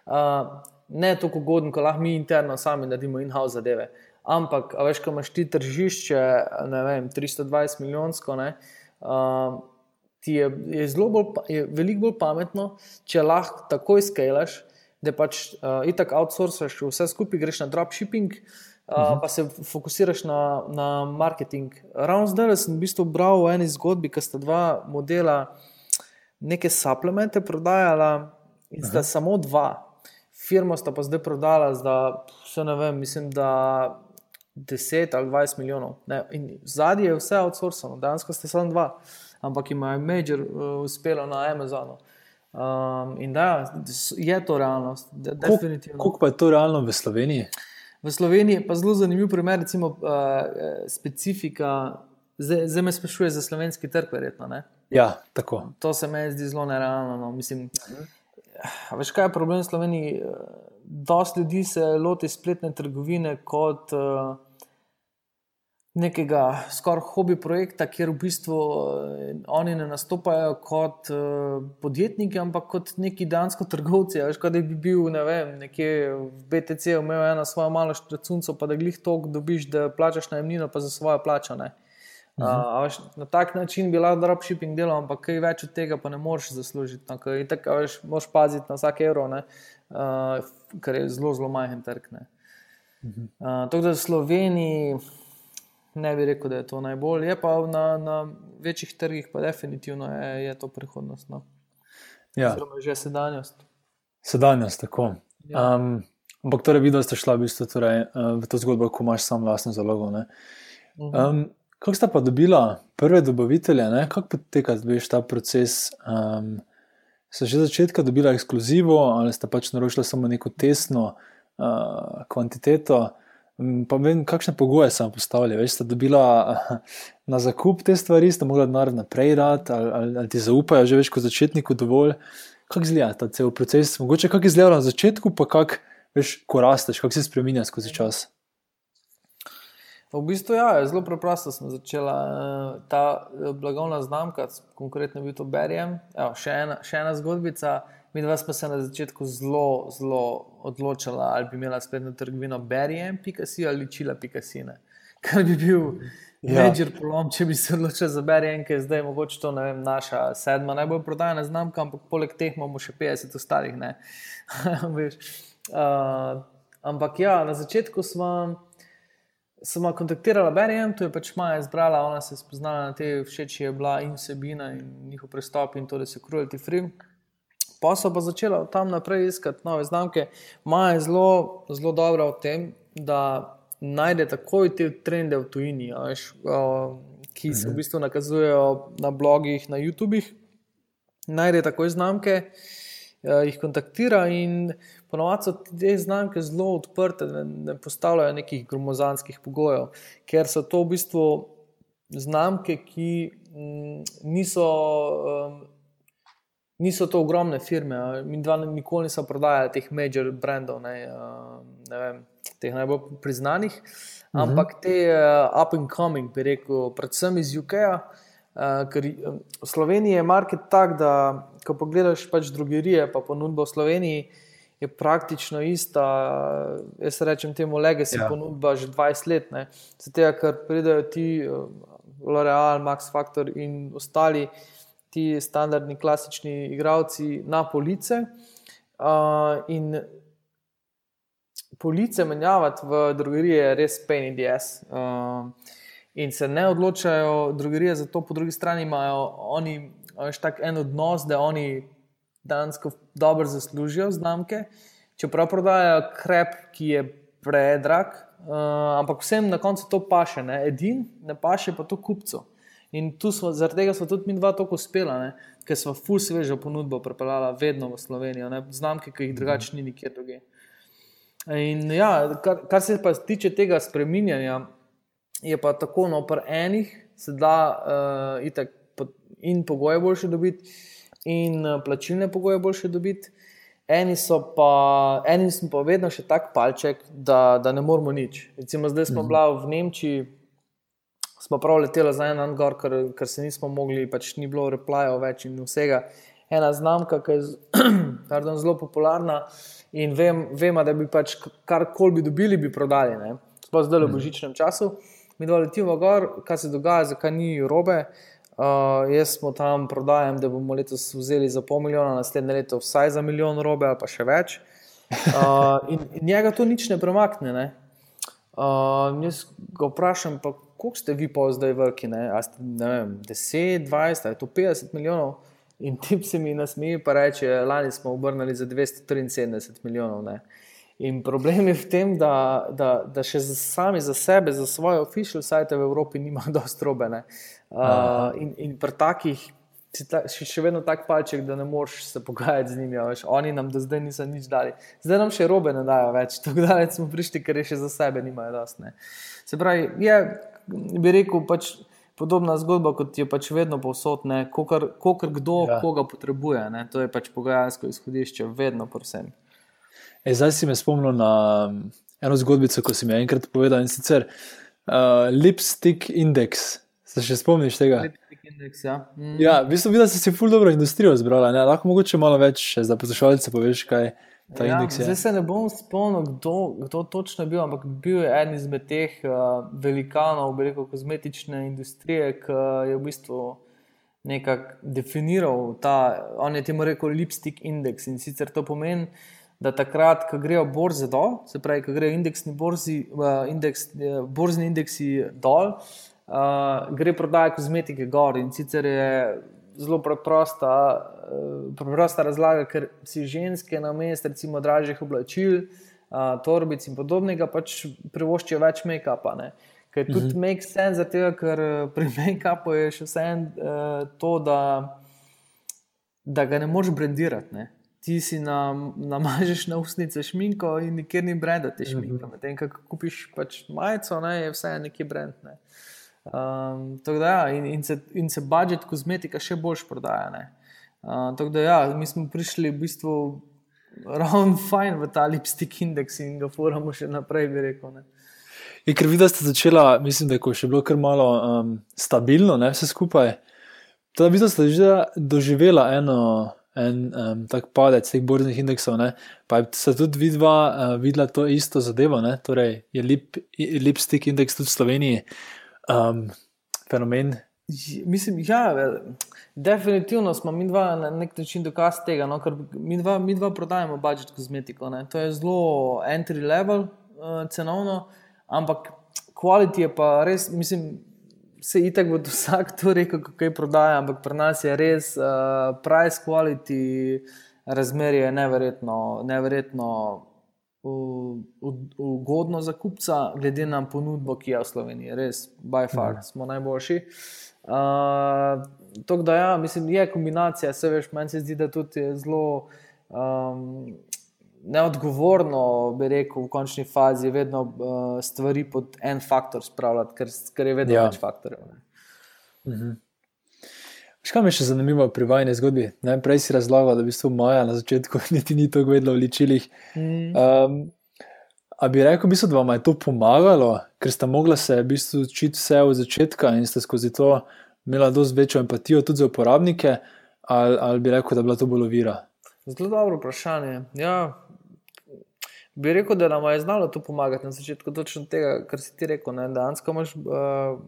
Uh, ne tako ugoden, kot lahko mi interno sami naredimo in-house zadeve. Ampak, veš, ko imaš ti tržišče, ne vem, 320 milijonsko, ne, uh, ti je, je, bolj, je veliko bolj pametno, če lahko takoj skalaš, da pač uh, itak outsourcaš vse skupaj, greš na dropshipping, uh, uh -huh. pa se fokusiraš na, na marketing. Ravno zdaj sem v bistvu bral v eni zgodbi, ki sta dva modela neke suplemente prodajala in sta uh -huh. samo dva. Firma sta pa zdaj prodala za, ne vem, mislim, da 10 ali 20 milijonov. Zadnji je vse outsourcano, danes sta samo dva ampak jim je Major uh, uspelo na Amazonu. Um, in da, je to realnost. Kako pa je to realno v Sloveniji? V Sloveniji pa zelo zanimiv primer, recimo, uh, specifika. Zdaj me sprašuje za slovenski trg, verjetno. Ja, tako. To se mi zdi zelo nerealno. No. Mislim, veš, kaj je problem v Sloveniji? Dosti ljudi se loti spletne trgovine kot. Uh, nekega skoraj hobi projekta, kjer v bistvu eh, oni ne nastopajo kot uh, podjetniki, ampak kot neki dansko trgovci. Veš, kot da bi bil ne vem, nekje v BTC, imel eno svojo malo štracunco, pa da glih tok dobiš, da plačaš najemnino, pa za svojo plačo. Uh, uh, veš, na tak način bi lahko dropshipping delal, ampak kaj več od tega pa ne moreš zaslužiti. No, tako, veš, moraš paziti na vsak evro, uh, kar je zelo, zelo majhen trg. Uh, tako da v Sloveniji ne bi rekel, da je to najbolj. Je pa na, na večjih trgih, pa definitivno je, je to prihodnost. No. Ja. Oziroma, že sedanjost. Sedanjost, tako. Ja. Um, ampak torej, videl ste šla v, bistvu, torej, v to zgodbo, ko imaš sam vlastno zalogo. Um, kako sta pa dobila prve dobavitelje, kako poteka veš, ta proces? Um, so že začetka dobila ekskluzivo ali sta pač naročila samo neko tesno uh, kvantiteto? Mm, pa vem, kakšne pogoje sem postavila. Veš, sta dobila na zakup te stvari, sta mogla denar naprej dati, ali, ali, ali ti zaupajo že več kot začetniku dovolj. Kako izgleda ta cel proces? Mogoče kako izgleda na začetku, pa kako veš, ko rasteš, kako se spremenja skozi čas. V bistvu ja, je zelo preprosto. Sem začela eh, ta eh, blagovna znamka, konkretno bi to berjem. Še, še ena zgodbica. Mi dva smo se na začetku zelo, zelo odločili, ali bi imela spletno trgovino Beriem.si ali Čila.si. Kar bi bil večer ja. polom, če bi se odločili za Beriem, ki je zdaj mogoče to vem, naša sedma najbolj prodajna znamka, ampak poleg teh imamo še 50 ostalih. uh, ampak ja, na začetku smo. Sem kontaktirala Beriem, tu je pač Maja izbrala, ona se je spoznala na te všeč, je bila in vsebina in njihov pristop in to, da se cruelty free. Pa so pa začela tam naprej iskati nove znamke. Maja je zelo, zelo dobra v tem, da najde takoj te trende v tujini, veš, ki se v mhm. bistvu nakazujejo na blogih, na YouTubih. Najde takoj znamke, jih kontaktira in ponovadi so te znamke zelo odprte, ne, ne postavljajo nekih gromozanskih pogojev, ker so to v bistvu znamke, ki m, niso. Um, niso to ogromne firme. Mi dva nikoli nismo prodajali teh major brandov, ne, ne vem, teh najbolj priznanih, mhm. ampak te uh, up and coming, bi rekel, predvsem iz UK. -a. Uh, ker v Sloveniji je market tak, da ko pogledaš pač drugerije, pa ponudbo v Sloveniji, je praktično ista. Jaz rečem temu legacy ja. ponudba že 20 let. Zato, ker pridejo ti, uh, L'Oreal, Max Factor in ostali, uh, ti standardni, klasični igravci na police. Uh, in police menjavati v drugerije je res pain in the ass. Uh, in se ne odločajo drugerije za to, po drugi strani imajo oni tako en odnos, da oni dansko dobro zaslužijo znamke, čeprav prodajajo krep, ki je predrag. Uh, ampak vsem na koncu to paše, ne? edin, ne paše pa to kupcu. In smo, zaradi tega smo tudi mi dva tako uspela, ker smo full svežo ponudbo pripeljala vedno v Slovenijo, ne? znamke, ki jih drugače ni nikjer drugje. In ja, kar, kar se pa tiče tega spreminjanja, je pa tako, no, pri enih se da uh, itak, in pogoje boljše dobiti, in uh, plačilne pogoje boljše dobiti. Eni so pa, eni smo pa vedno še tako palček, da, da ne moramo nič. Recimo, zdaj smo mhm. bili v Nemčiji, smo prav leteli za en gor, ker, ker se nismo mogli, pač ni bilo replajev več in vsega. Ena znamka, ki je pardon, zelo popularna in vem, vemo, da bi pač karkoli bi dobili, bi prodali. Sploh zdaj v mhm. božičnem času. Mi dva letimo gor, kaj se dogaja, zakaj ni robe. Uh, jaz smo tam prodajam, da bomo letos vzeli za pol milijona, naslednje leto vsaj za milijon robe ali pa še več. Uh, in, in njega to nič ne premakne. Ne? Uh, jaz ga vprašam, pa koliko ste vi pa zdaj vrki? Ne? A ste, ne vem, 10, 20, ali je to 50 milijonov? In tip se mi nasmeji, pa reče, lani smo obrnili za 273 milijonov. Ne? In problem je v tem, da, da, da še za sami za sebe, za svoje official sajte v Evropi, nimajo dosti robe. Uh, in in pri takih si ta, še vedno tak palček, da ne moreš se pogajati z njimi. Veš. Oni nam do zdaj niso nič dali. Zdaj nam še robe ne dajo več, tako da smo prišli, ker je še za sebe nimajo dosti. Se pravi, je, bi rekel, pač. Podobna zgodba, kot je pač vedno povsod, kako kdo ja. koga potrebuje. Ne? To je pač pogajalsko izhodišče, vedno, prosim. E, zdaj si me spomnil na um, eno zgodbico, ko si mi enkrat povedal in sicer uh, Lipstick Index. Se še spomniš tega? Index, ja, mm. ja, v bistvu videl, da si si ful dobro industrijo zbrala. Ne? Lahko mogoče malo več za poslušalce poveš, kaj ta ja, indeks je. Zdaj se ne bom spomnil, kdo, kdo točno je bil, ampak bil je eden izmed teh uh, velikanov, rekel, kozmetične industrije, ki je v bistvu nekako definiral ta, on je temu rekel, lipstick index in sicer to pomeni da takrat, ko grejo borze dol, se pravi, ko grejo indeksni borzi, uh, indeks, uh, borzni indeksi dol, uh, gre prodaja kozmetike gor. In sicer je zelo preprosta, uh, preprosta razlaga, ker si ženske na mestu, recimo, dražjih oblačil, uh, torbic in podobnega, pač privoščijo več make-upa. Ker tudi mhm. make sense, zato, ker pri make-upu je še vseeno uh, to, da, da ga ne moreš brendirati. Ne? ti si nam, namažeš na usnice šminko in nikjer ni brenda te. Mhm. Medtem, ko kupiš pač majico, ne, je vse neki brend. Ne. Um, da, ja, in, in, se, in se budžet kozmetika še boljš prodaja. Uh, da, ja, mi smo prišli v bistvu ravno fajn v ta lipstick indeks in ga moramo še naprej, bi rekel. Ne. Je, ker vidiš, da ste začela, mislim, da je še bilo kar malo um, stabilno, ne, vse skupaj. Teda vidiš, da ste že doživela eno en um, tak padec teh borznih indeksov. Ne? Pa se tudi vidva, uh, videla to isto zadevo, ne? torej je lip, lipstick indeks tudi v Sloveniji um, fenomen. Mislim, ja, definitivno smo mi dva na nek način dokaz tega, no? ker mi dva, mi dva prodajemo budžet kozmetiko. Ne? To je zelo entry level uh, cenovno, ampak kvalitete je pa res, mislim, se itak bo vsak to rekel, kako je prodaja, ampak pri nas je res uh, price quality razmerje neverjetno, neverjetno ugodno za kupca, glede na ponudbo, ki je v Sloveniji. Res, by far, mm. smo najboljši. Uh, to, da ja, mislim, je kombinacija, se veš, meni se zdi, da tudi je zelo. Um, neodgovorno, bi rekel, v končni fazi vedno uh, stvari pod en faktor spravljati, ker, ker je vedno ja. več faktorjev. Mhm. Kaj mi je še zanimivo pri vajni zgodbi? Najprej si razlagal, da v bistvu Maja na začetku niti ni to vedela v ličilih. Mm. Um, a bi rekel, bistvo, da vam je to pomagalo, ker ste mogli se v bistvu učiti vse od začetka in ste skozi to imeli dosti večjo empatijo tudi za uporabnike, ali, ali bi rekel, da je bila to bolj ovira? Zelo dobro vprašanje. Ja, bi rekel, da nam je znalo to pomagati na začetku, točno tega, kar si ti rekel. Ne, da imaš uh,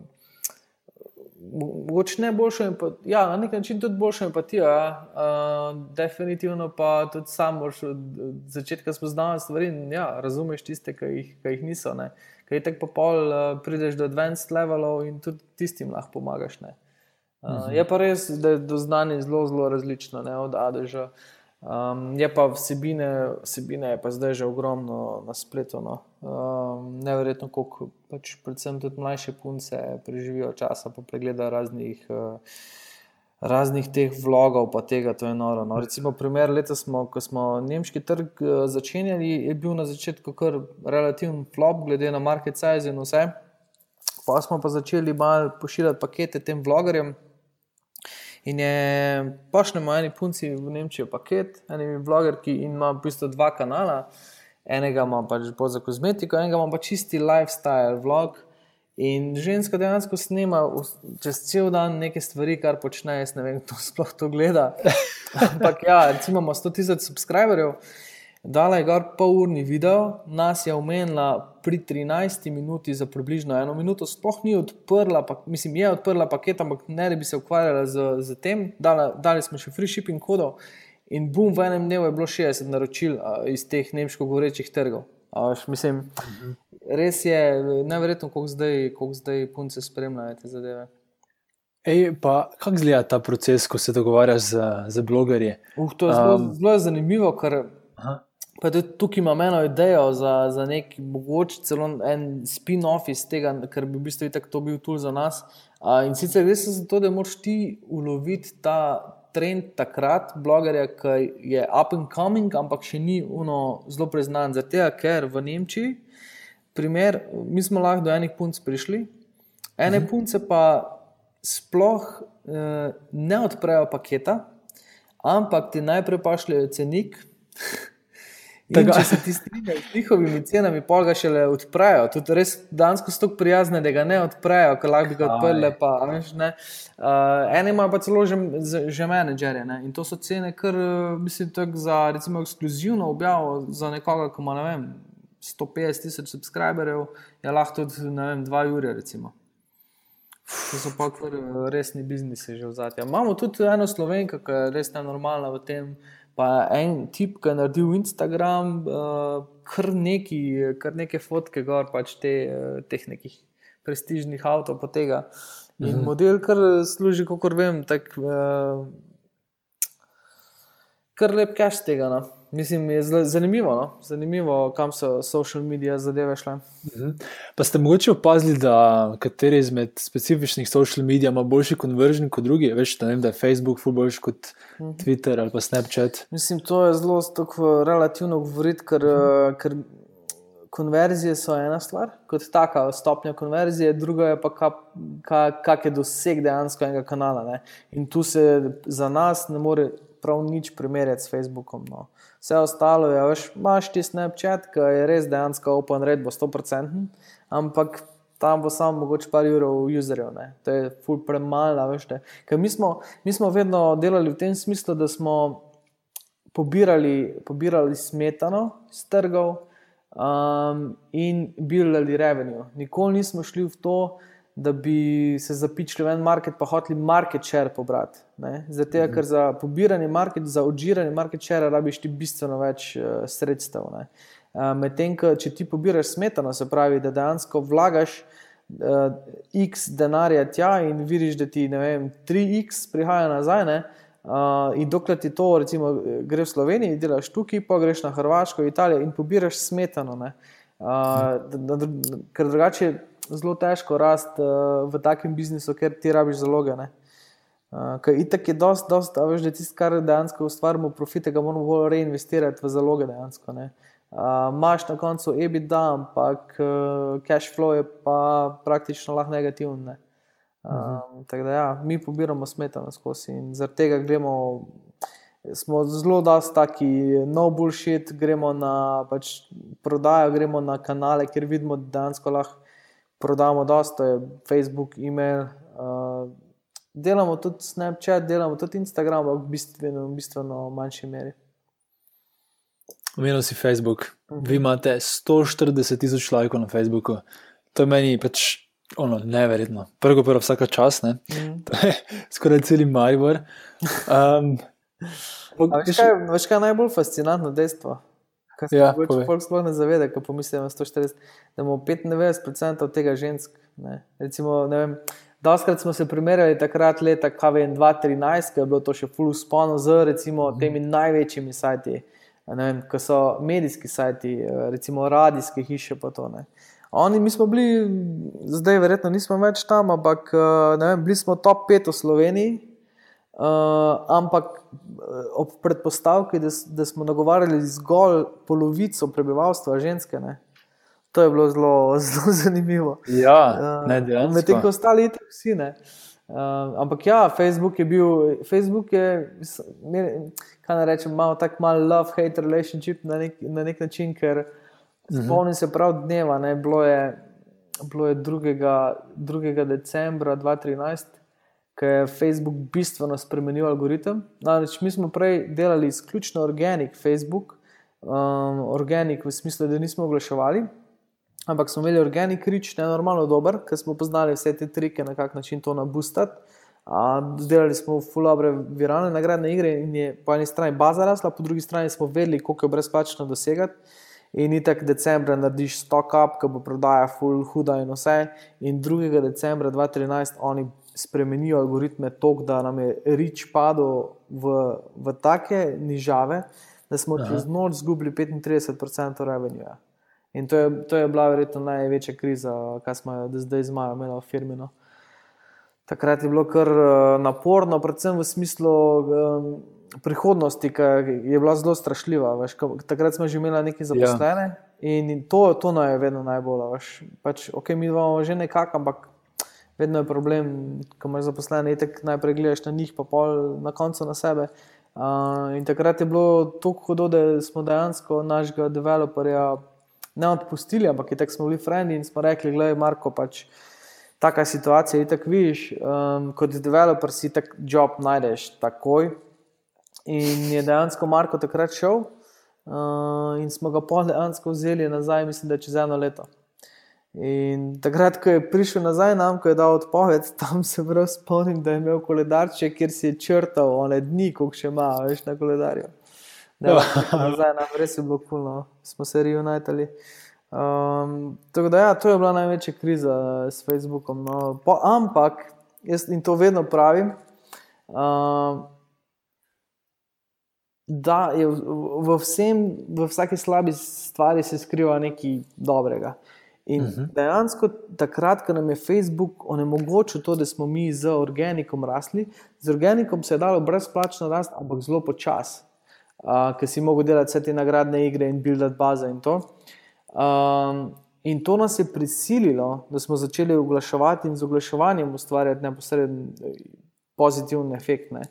ne boljšo empatijo, ja, na nek način tudi boljšo empatijo. Ja. Uh, definitivno pa tudi sam moraš od začetka spoznavati stvari in ja, razumeš tiste, ki jih, ki jih niso. Ne. Kaj je tako pol, uh, prideš do advanced levelov in tudi tistim lahko pomagaš. Uh, uh -huh. Je pa res, da je do znanja zelo, zelo različno, ne, od A do Ž. Uh, Um, je pa vsebine, vsebine je pa zdaj že ogromno na spletu. No. Um, Neverjetno, koliko pač predvsem tudi mlajše punce preživijo časa, pa pregledajo raznih, uh, raznih teh vlogov, pa tega, to je noro. No. Recimo, primer leta, smo, ko smo nemški trg uh, začenjali, je bil na začetku kar relativen flop, glede na market size in vse. Pa smo pa začeli malo pošiljati pakete tem vlogerjem. In je pošljemo eni punci v Nemčijo paket, eni vlogerki in ima v bistvu dva kanala. Enega ima pač bolj za kozmetiko, enega ima pač čisti lifestyle vlog. In ženska dejansko snema čez cel dan neke stvari, kar počne. Jaz ne vem, kdo sploh to gleda. Ampak ja, recimo imamo 100 tisoč subscriberjev. Dala je gor pol urni video, nas je omenila pri 13 minuti za približno eno minuto, sploh ni odprla, pa, mislim, je odprla paket, ampak ne da bi se ukvarjala z, z tem. Dala, dali smo še free shipping kodov in bum, v enem dnevu je bilo 60 naročil a, iz teh nemško govorečih trgov. A, veš, mislim, res je nevrjetno, koliko zdaj, koliko zdaj punce spremljajo te zadeve. Ej, pa kako izgleda ta proces, ko se dogovarjaš z, z blogerji? Uh, to je zelo, um, zelo zanimivo, ker Aha. Pa tudi tukaj imam eno idejo za, za nek mogoče celo en spin-off iz tega, ker bi v bistvu itak to bil tool za nas. A, in sicer gre za to, da moraš ti uloviti ta trend takrat, blogerja, ki je up and coming, ampak še ni uno zelo preznan. Zato, ker v Nemčiji, primer, mi smo lahko do enih punc prišli, ene mhm. punce pa sploh eh, ne odprejo paketa, ampak ti najprej pošljajo cenik. Tako, če se ti strinjajo z njihovimi cenami, pa ga šele odprejo. Tudi res dansko so tako prijazne, da ga ne odprejo, ker lahko bi ga odprli. Pa, veš, uh, ene imajo pa celo že, že menedžerje. Ne? In to so cene, kar mislim, za recimo, ekskluzivno objavo za nekoga, ki ima ne vem, 150 tisoč subscriberjev, je lahko tudi vem, 2 ure. Recimo. To so pa kar resni biznisi že v zadnjem. Imamo tudi eno slovenko, ki je res nenormalna v tem. Pa en tip, ki je naredil Instagram, uh, kar, neki, kar neke fotke, gor pač te, uh, teh nekih prestižnih avtomobilov, pa tega. In mhm. model, kar služi, kot vem, tako uh, kar lep kaš tega. No. Mislim, je zanimivo, no? zanimivo, kam so social medije zadeve šle. Mhm. Pa ste mogoče opazili, da kateri izmed specifičnih social medijev ima boljši konverzij kot drugi? Veš, da, vem, da je Facebook boljši kot Mhm. Twitter ali pa Snapchat. Mislim, to je zelo relativno govoriti, ker, uh, ker konverzije so ena stvar, kot taka stopnja konverzije, druga je pa kak ka, ka je doseg dejansko enega kanala. Ne? In tu se za nas ne more prav nič primerjati s Facebookom. No. Vse ostalo je, veš, imaš ti Snapchat, ki je res dejansko open rate, bo 100%, ampak tam bo samo mogoče par ur userjev, to je ful premalo. Ker mi smo, mi smo vedno delali v tem smislu, da smo pobirali, pobirali smetano iz trgov um, in bilali revenue. Nikoli nismo šli v to, da bi se zapičili v en market, pa hoteli market share pobrati. Zato, mhm. ker za pobiranje market, za odžiranje market share, rabiš ti bistveno več uh, sredstev. Ne? Medtem, če ti pobiraš smetano, se pravi, da dejansko vlagaš uh, x denarja tja in vidiš, da ti vem, 3x prihaja nazaj. Ne? Uh, in dokler ti to, recimo, gre v Sloveniji, delaš tukaj, pa greš na Hrvaško, Italijo in pobiraš smetano. Uh, ker drugače zelo težko rasti uh, v takem biznisu, ker ti rabiš zaloge. Uh, ker itak je dosti, dost, veš, da tisto, kar dejansko ustvarjamo profite, ga moramo bolj reinvestirati v zaloge dejansko. Ne? Imáš uh, na koncu EBITDA, ampak uh, cash flow je pa praktično lahko negativen. Ne? Uh, uh -huh. Tako da ja, mi pobiramo smetano skozi in zaradi tega gremo. Smo zelo dosti taki, no bullshit, gremo na pač, prodajo, gremo na kanale, kjer vidimo, da dejansko lahko prodamo dosto, to je Facebook, e-mail. Uh, delamo tudi Snapchat, delamo tudi Instagram, ampak v bistveno, bistveno manjši meri. Omenil si Facebook. Mhm. Vi imate 140 tisoč lajkov na Facebooku. To je meni pač ono, neverjetno. Prvo, prvo, vsaka čas, ne. Mhm. Skoraj cel Maribor. Um, Veš, kaj, veš, kaj je najbolj fascinantno dejstvo? Ja, Folk sploh ne zaveda, ko pomislijo na 140, da imamo 95% od tega žensk. Ne. Recimo, ne vem, Doskrat smo se primerjali takrat, leta KV2-13, ko je bilo to še full spono z recimo, mhm. temi največjimi sajti vem, ko so medijski sajti, eh, recimo radijske hiše. To, Oni, mi smo bili, zdaj verjetno nismo več tam, ampak eh, vem, bili smo top 5 v Sloveniji, uh, ampak ob predpostavki, da, da smo nagovarjali zgolj polovico prebivalstva, ženske. Ne? To je bilo zelo, zelo zanimivo. Ja, ne, uh, Medtem ko ostali, vsi ne. Uh, ampak ja, Facebook je bil, Facebook je, kaj naj rečem, malo tako malo love-hate relationship na nek, na nek način, ker -huh. spomnim se prav dneva, ne, bilo je, bilo je 2. 2. decembra 2013, ko je Facebook bistveno spremenil algoritem. Namreč mi smo prej delali izključno organic Facebook, um, organik, v smislu, da nismo oglaševali, ampak smo imeli organik rič, ne normalno dober, ker smo poznali vse te trike, na kak način to nabustati. Zdelali smo fulabre viralne nagradne igre in je po eni strani baza rasla, po drugi strani smo vedeli, koliko je brezplačno dosegati. In itek decembra narediš stock up, ki bo prodaja full huda in vse. In 2. decembra 2013 oni spremenijo algoritme tako, da nam je rič padel v, v take nižave, da smo Aha. čez noč izgubili 35% revenue. In to je, to je bila verjetno največja kriza, kar smo jo zdaj z Majo imeli v firmi. No. Takrat je bilo kar uh, naporno, predvsem v smislu um, prihodnosti, ki je bila zelo strašljiva. Veš, takrat smo že imeli nekaj zaposlene ja. in, to, to naj je vedno najbolj. Pač, ok, mi imamo že nekako, ampak vedno je problem, ko imaš zaposlene, tako najprej gledaš na njih, pa pol na koncu na sebe. Uh, in takrat je bilo tako hudo, da smo dejansko našega developerja ne odpustili, ampak je tako smo bili frendi in smo rekli, gledaj, Marko, pač taka situacija je tako viš, um, kot developer si tak job najdeš takoj. In je dejansko Marko takrat šel uh, in smo ga pol dejansko vzeli nazaj, mislim, da čez eno leto. In takrat, ko je prišel nazaj nam, ko je dal odpoved, tam se prav spomnim, da je imel koledarče, kjer si je črtal one dni, koliko še ima, veš na koledarju. Da, nazaj nam res je bilo kulno, smo se reunitali. Um, tako da, ja, to je bila največja kriza s Facebookom. No. Po, ampak, jaz in to vedno pravim, um, da je v, v, vsem, v vsaki slabi stvari se skriva nekaj dobrega. In uh mhm. -huh. dejansko, takrat, ko nam je Facebook onemogočil to, da smo mi z organikom rasli, z organikom se je dalo brezplačno rasti, ampak zelo počasi, uh, ker si mogel delati vse te nagradne igre in buildati baze in to. Um, in to nas je prisililo, da smo začeli oglaševati in z oglaševanjem ustvarjati neposreden pozitiven efekt. Ne.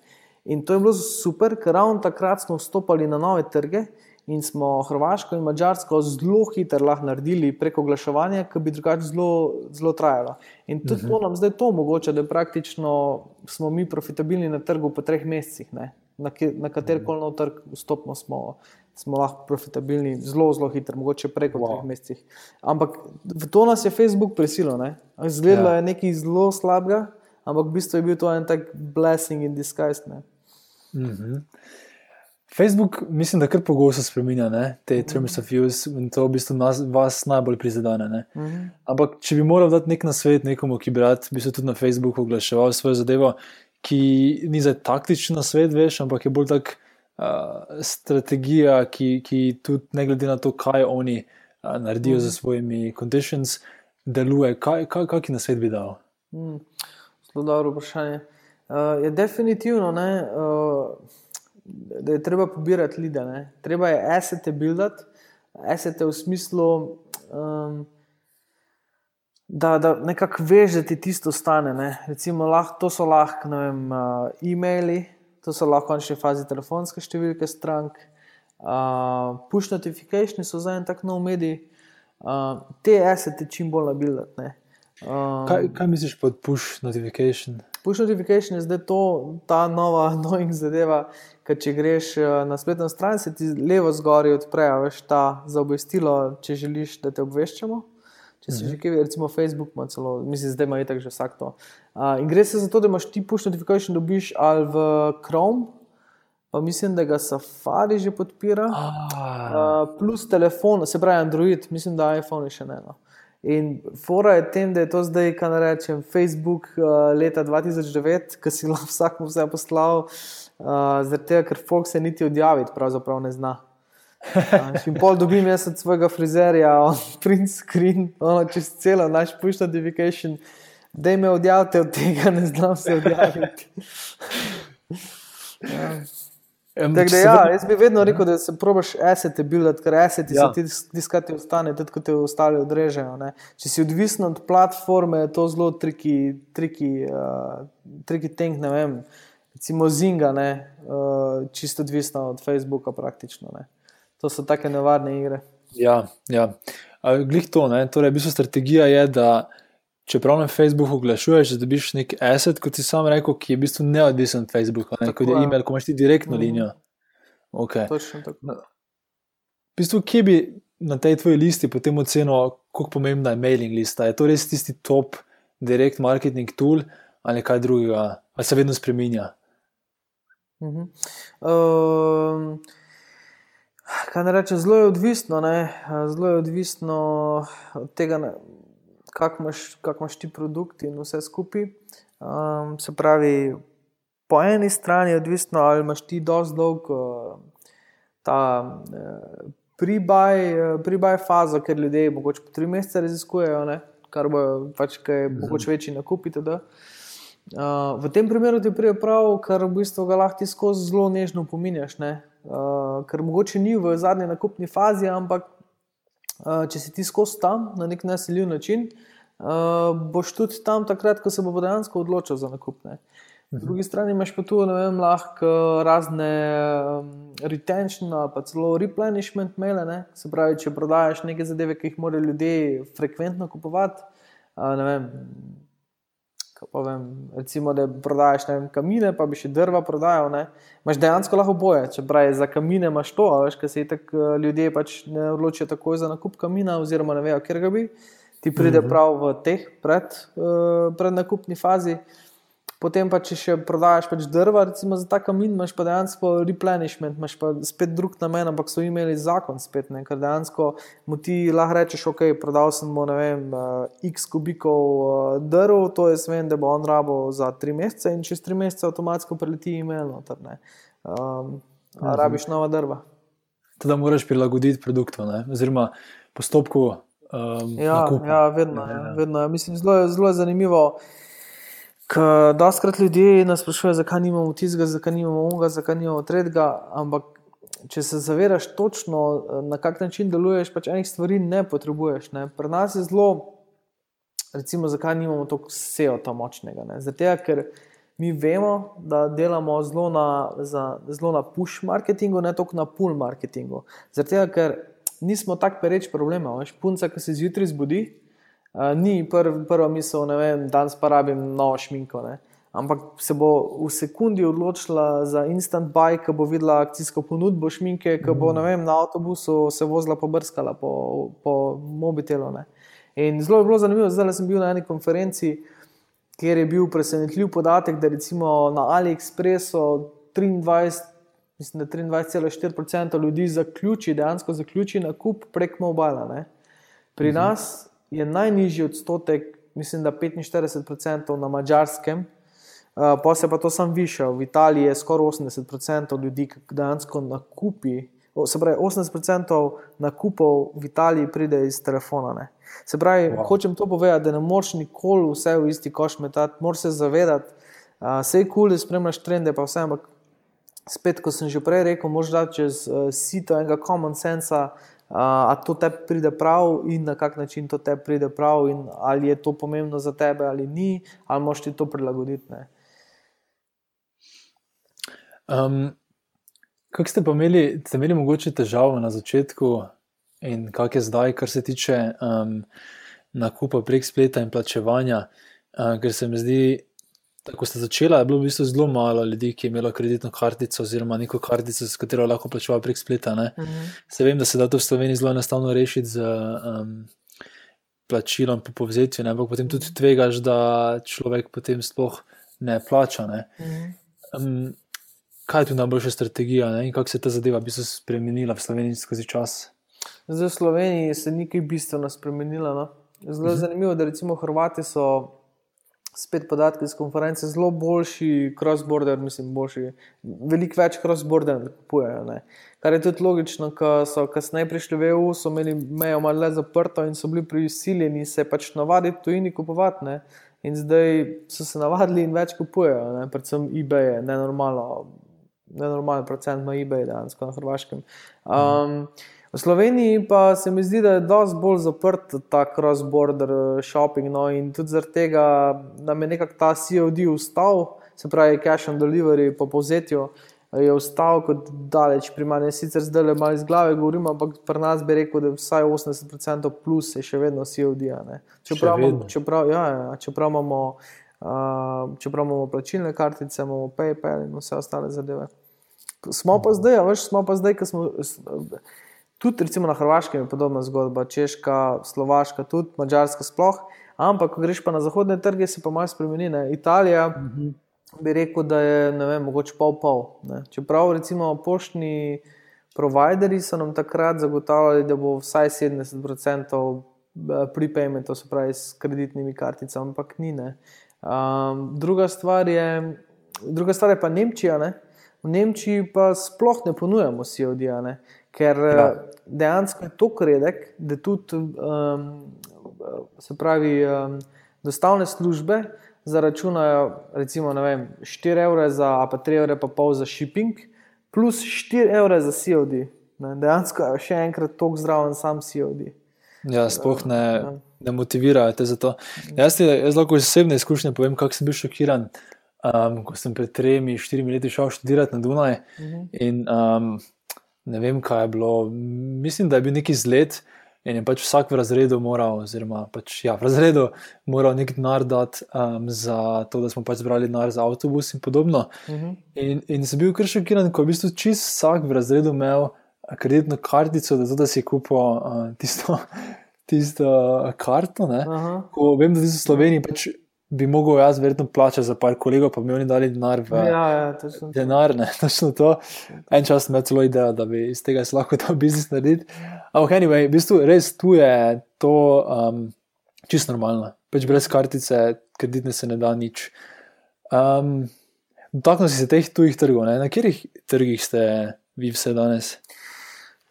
In to je bilo super, ker ravno takrat smo vstopali na nove trge in smo Hrvaško in Mačarsko zelo hitro lahko naredili preko oglaševanja, ki bi drugače zelo, zelo trajalo. In tudi uh -huh. to nam zdaj to omogoča, da praktično smo mi profitabilni na trgu po treh mesecih. Ne? Na, na kater koli nov trg vstopimo, smo, smo lahko profitabilni zelo, zelo hitro, mogoče preko wow. treh mesecih. Ampak v to nas je Facebook prisilil. Zgledalo ja. je nekaj zelo slabega, ampak v bistvu je bil to en tak blessing in disguise. Uh mhm. -huh. Facebook, mislim, da kar pogosto spremenja ne? te mm -hmm. terms of use in to v bistvu nas, vas najbolj prizadene. Mm -hmm. Ampak, če bi moral dati nek nasvet nekomu, ki bi rad bi se tudi na Facebooku oglaševal svojo zadevo, ki ni za taktičen svet, veš, ampak je bolj tak uh, strategija, ki, ki tudi ne glede na to, kaj oni uh, naredijo mm -hmm. za svojimi conditions, deluje. Kaj, kaj, kaj na svet bi dal? Mm. Zelo dobro vprašanje. Uh, je definitivno. Ne, uh, da je treba pobirati lide, ne? treba je asete buildati, asete v smislu, um, da, da nekako veš, da ti tisto stane. Ne? Recimo, lahko, to so lahko vem, uh, e-maili, to so lahko v končni fazi telefonske številke strank, uh, push notifications so za en tak nov medij. Uh, te asete čim bolj nabildati. Um, kaj, kaj misliš pod push notification? Push notification je zdaj to, ta nova, nova zadeva, ker če greš eh, na spletno stran, se ti levo zgoraj odpre, veš ta za obvestilo, če želiš, da te obveščamo. Če si mm -hmm. že kaj, recimo Facebook, ima celo, mislim, zdaj ima tako že vsak to. Uh, in gre se za to, da imaš ti push notification, dobiš ali v Chrome, pa mislim, da ga Safari že podpira, ah. uh, plus telefon, se pravi Android, mislim, da iPhone je še ne. No. In fora je tem, da je to zdaj, kaj rečem, Facebook uh, leta 2009, ki si lahko vsak mu vse poslal, uh, zaradi tega, ker Fox se niti odjaviti, pravzaprav ne zna. Uh, in pol dobim jaz od svojega frizerja, on print screen, ono čez celo naš push notification, da me odjavite od tega, ne znam se odjaviti. ja. Tak, da, ja, jaz bi vedno rekel, da se probiš esete buildati, ker esete ja. se ti tiskati ostane, tudi ko te ostali odrežejo. Ne. Če si odvisen od platforme, je to zelo triki, triki, uh, triki tank, ne vem, recimo Zinga, ne, uh, čisto odvisno od Facebooka praktično. Ne. To so take nevarne igre. Ja, ja. glih to, ne, torej, v bistvu strategija je, da čeprav na Facebooku oglašuješ, dobiš nek asset, kot si sam rekel, ki je v bistvu neodvisen od Facebooka, ne, kot je e-mail, ko imaš ti direktno mm. linijo. Okay. Točno tako. v bistvu, kje bi na tej tvoji listi potem ocenil, kako pomembna je mailing lista? Je to res tisti top direct marketing tool ali kaj drugega, ali se vedno spremenja? Uh -huh. uh, kaj ne reče, zelo je odvisno, ne? zelo je odvisno od tega, kako imaš, kak imaš ti produkt in vse skupaj. Um, se pravi, po eni strani je odvisno, ali imaš ti dovolj dolg uh, ta uh, prebaj uh, fazo, ker ljudje mogoče po tri mesece raziskujejo, ne? kar bo pač kaj mhm. mogoče večji nakupiti. Uh, v tem primeru ti pride prav, ker v bistvu ga lahko ti skozi zelo nežno pominjaš. Uh, ker mogoče ni v zadnji nakupni fazi, ampak če si ti skozi tam na nek nasiljiv način, uh, boš tudi tam takrat, ko se bo dejansko odločil za nakup. Ne. Po mhm. drugi strani imaš pa tu vem, lahko razne um, retention ali pa celo replenishment maile. Ne. Se pravi, če prodajaš neke zadeve, ki jih morajo ljudje frekventno kupovati. Uh, Povem, recimo, da prodajaš vem, kamine, pa bi še drva prodajal. Ne. Imaš dejansko lahko boje. Če pravi, za kamine imaš to, veš, kaj se tak, ljudje pač ne odločijo takoj za nakup kamina, oziroma ne vejo, kjer ga bi. Ti pride mhm. prav v teh pred, uh, prednakupni fazi. Potem pa, če še prodajaš pač drva, recimo za ta kamin, imaš pa dejansko replenishment, imaš pa spet drug namen, ampak so imeli zakon spet, ne? ker dejansko mu ti lahko rečeš, ok, prodal sem mu, ne vem, uh, x kubikov uh, drv, to je svem, da bo on rabo za tri mesece in čez tri mesece avtomatsko preleti email noter, ne. Um, mhm. Rabiš nova drva. Teda moraš prilagoditi produktu, ne? oziroma postopku. Um, ja, ja, vedno, ja, ja. vedno. Mislim, zelo, zelo je zanimivo. Ker doskrat ljudje nas sprašujejo, zakaj nimamo tistega, zakaj nimamo onega, zakaj nimamo tretjega. Ampak, če se zavedaš točno, na kak način deluješ, pač enih stvari ne potrebuješ. Ne. Pri nas je zelo, recimo, zakaj nimamo tako SEO tam močnega. Zato, ker mi vemo, da delamo zelo na, za, zelo na push marketingu, ne toliko na pull marketingu. Zato, ker nismo tako pereč problema. Veš, punca, ki se zjutraj zbudi ni prv, prva misel, da danes pa rabim novo šminko. Ne? Ampak se bo v sekundi odločila za instant buy, ki bo videla akcijsko ponudbo šminke, ki bo vem, na avtobusu se vozila pobrskala po, po mobitelu. Ne? In zelo je bilo zanimivo, zdaj sem bil na eni konferenci, kjer je bil presenetljiv podatek, da recimo na AliExpressu 23. Mislim, da 23,4% ljudi zaključi, dejansko zaključi nakup prek mobila. Pri uh mhm. nas je najnižji odstotek, mislim, da 45% na mačarskem, uh, pa se pa to sam više. V Italiji je skoraj 80% ljudi, ki dejansko nakupi. Se pravi, 80% nakupov v Italiji pride iz telefona. Ne. Se pravi, wow. hočem to povedati, da ne moreš nikoli vse v isti koš metati, moraš se zavedati, da uh, se je kul, cool, da spremljaš trende, pa vse. Ampak spet, kot sem že prej rekel, moraš dati čez uh, sito enega common sensa, ali to te pride prav in na kak način to te pride prav, in ali je to pomembno za tebe ali ni, ali moš ti to prilagoditi. Um, kaj ste pa imeli, ste imeli mogoče težavo na začetku, in kak je zdaj, kar se tiče um, nakupa prek spleta in plačevanja, uh, ker se mi zdi, Ko ste začeli, je bilo v bistvu zelo malo ljudi, ki je imelo kreditno kartico oziroma neko kartico, s katero lahko plačujejo prek spleta. Uh mhm. -huh. Se vem, da se da to v Sloveniji zelo enostavno rešiti z um, plačilom po povzetju, ampak potem tudi tvegaš, da človek potem sploh ne plača. Ne? Uh -huh. um, kaj je tu najboljša strategija ne? in kako se je ta zadeva v bistvu spremenila v Sloveniji skozi čas? Zdaj v Sloveniji se je nekaj bistveno spremenilo. No? Zelo uh mhm. -huh. zanimivo, da recimo Hrvati so spet podatki iz konference, zelo boljši cross-border, mislim, boljši, veliko več cross-border kupujejo. Ne. Kar je tudi logično, ker so kasneje prišli v EU, so imeli mejo malo zaprto in so bili prisiljeni se pač navaditi tujini kupovati. Ne. In zdaj so se navadili in več kupujejo, ne. predvsem eBay je nenormalno, nenormalno procent na eBay, dejansko na Hrvaškem. Um, mm. V Sloveniji pa se mi zdi, da je precej bolj zaprt ta cross-border eh, shopping. No, in tudi zaradi tega nam je nekako ta COD ustal, se pravi, cash on delivery po povzetju. Je ostal kot daleč primarni, sicer zdaj le malo iz glave govorim, ampak pri nas bi rekel, da je vsaj 80% plus je še vedno COD. Čeprav, čeprav, ja, ja, čeprav, imamo, uh, čeprav imamo plačilne kartice, imamo PayPal in vse ostale zadeve. Smo pa zdaj, veš, smo pa zdaj, ko smo Tudi recimo na Hrvaškem je podobna zgodba, Češka, Slovaška, tudi Mačarska sploh. Ampak, ko greš pa na zahodne trge, se pa malo spremeni. Ne. Italija uh Mhm. -huh. bi rekel, da je ne vem, mogoče pol-pol. Ne. Čeprav recimo poštni provideri so nam takrat zagotavljali, da bo vsaj 70% prepayment, to se pravi s kreditnimi karticami, ampak ni. Um, druga, stvar je, druga stvar je pa Nemčija. Ne. V Nemčiji pa sploh ne ponujamo COD-ja, ker ja. dejansko je to redek, da tudi um, se pravi um, dostavne službe zaračunajo recimo vem, 4 evre za, pa 3 evre pa pol za shipping, plus 4 evre za COD. Ne. Dejansko je še enkrat tako zdraven sam COD. Ja, sploh ne, ne motivirajo te za to. Jaz, jaz lahko iz osebne izkušnje povem, kako sem bil šokiran, um, ko sem pred tremi, štirimi leti šel študirati na Dunaj. Uh -huh. In um, ne vem, kaj je bilo. Mislim, da je bil neki zlet in je pač vsak v razredu moral, oziroma pač, ja, v razredu moral nek denar dati um, za to, da smo pač zbrali denar za avtobus in podobno. Uh -huh. in, in sem bil kar šokiran, ko je v bistvu čist vsak v razredu imel kreditno kartico, da, to, da si kupil uh, tisto, tisto karto. Ko vem, da v Sloveniji pač bi mogel jaz verjetno plačati za par kolegov, pa bi oni dali denar v ja, ja, denar. Ne, točno to. En čas imel celo idejo, da bi iz tega lahko ta biznis naredil. Ampak, anyway, v bistvu res tu je to um, čisto normalno. Pač brez kartice, kreditne se ne da nič. Um, Dotaknil si se teh tujih trgov. Ne? Na katerih trgih ste vi vse danes?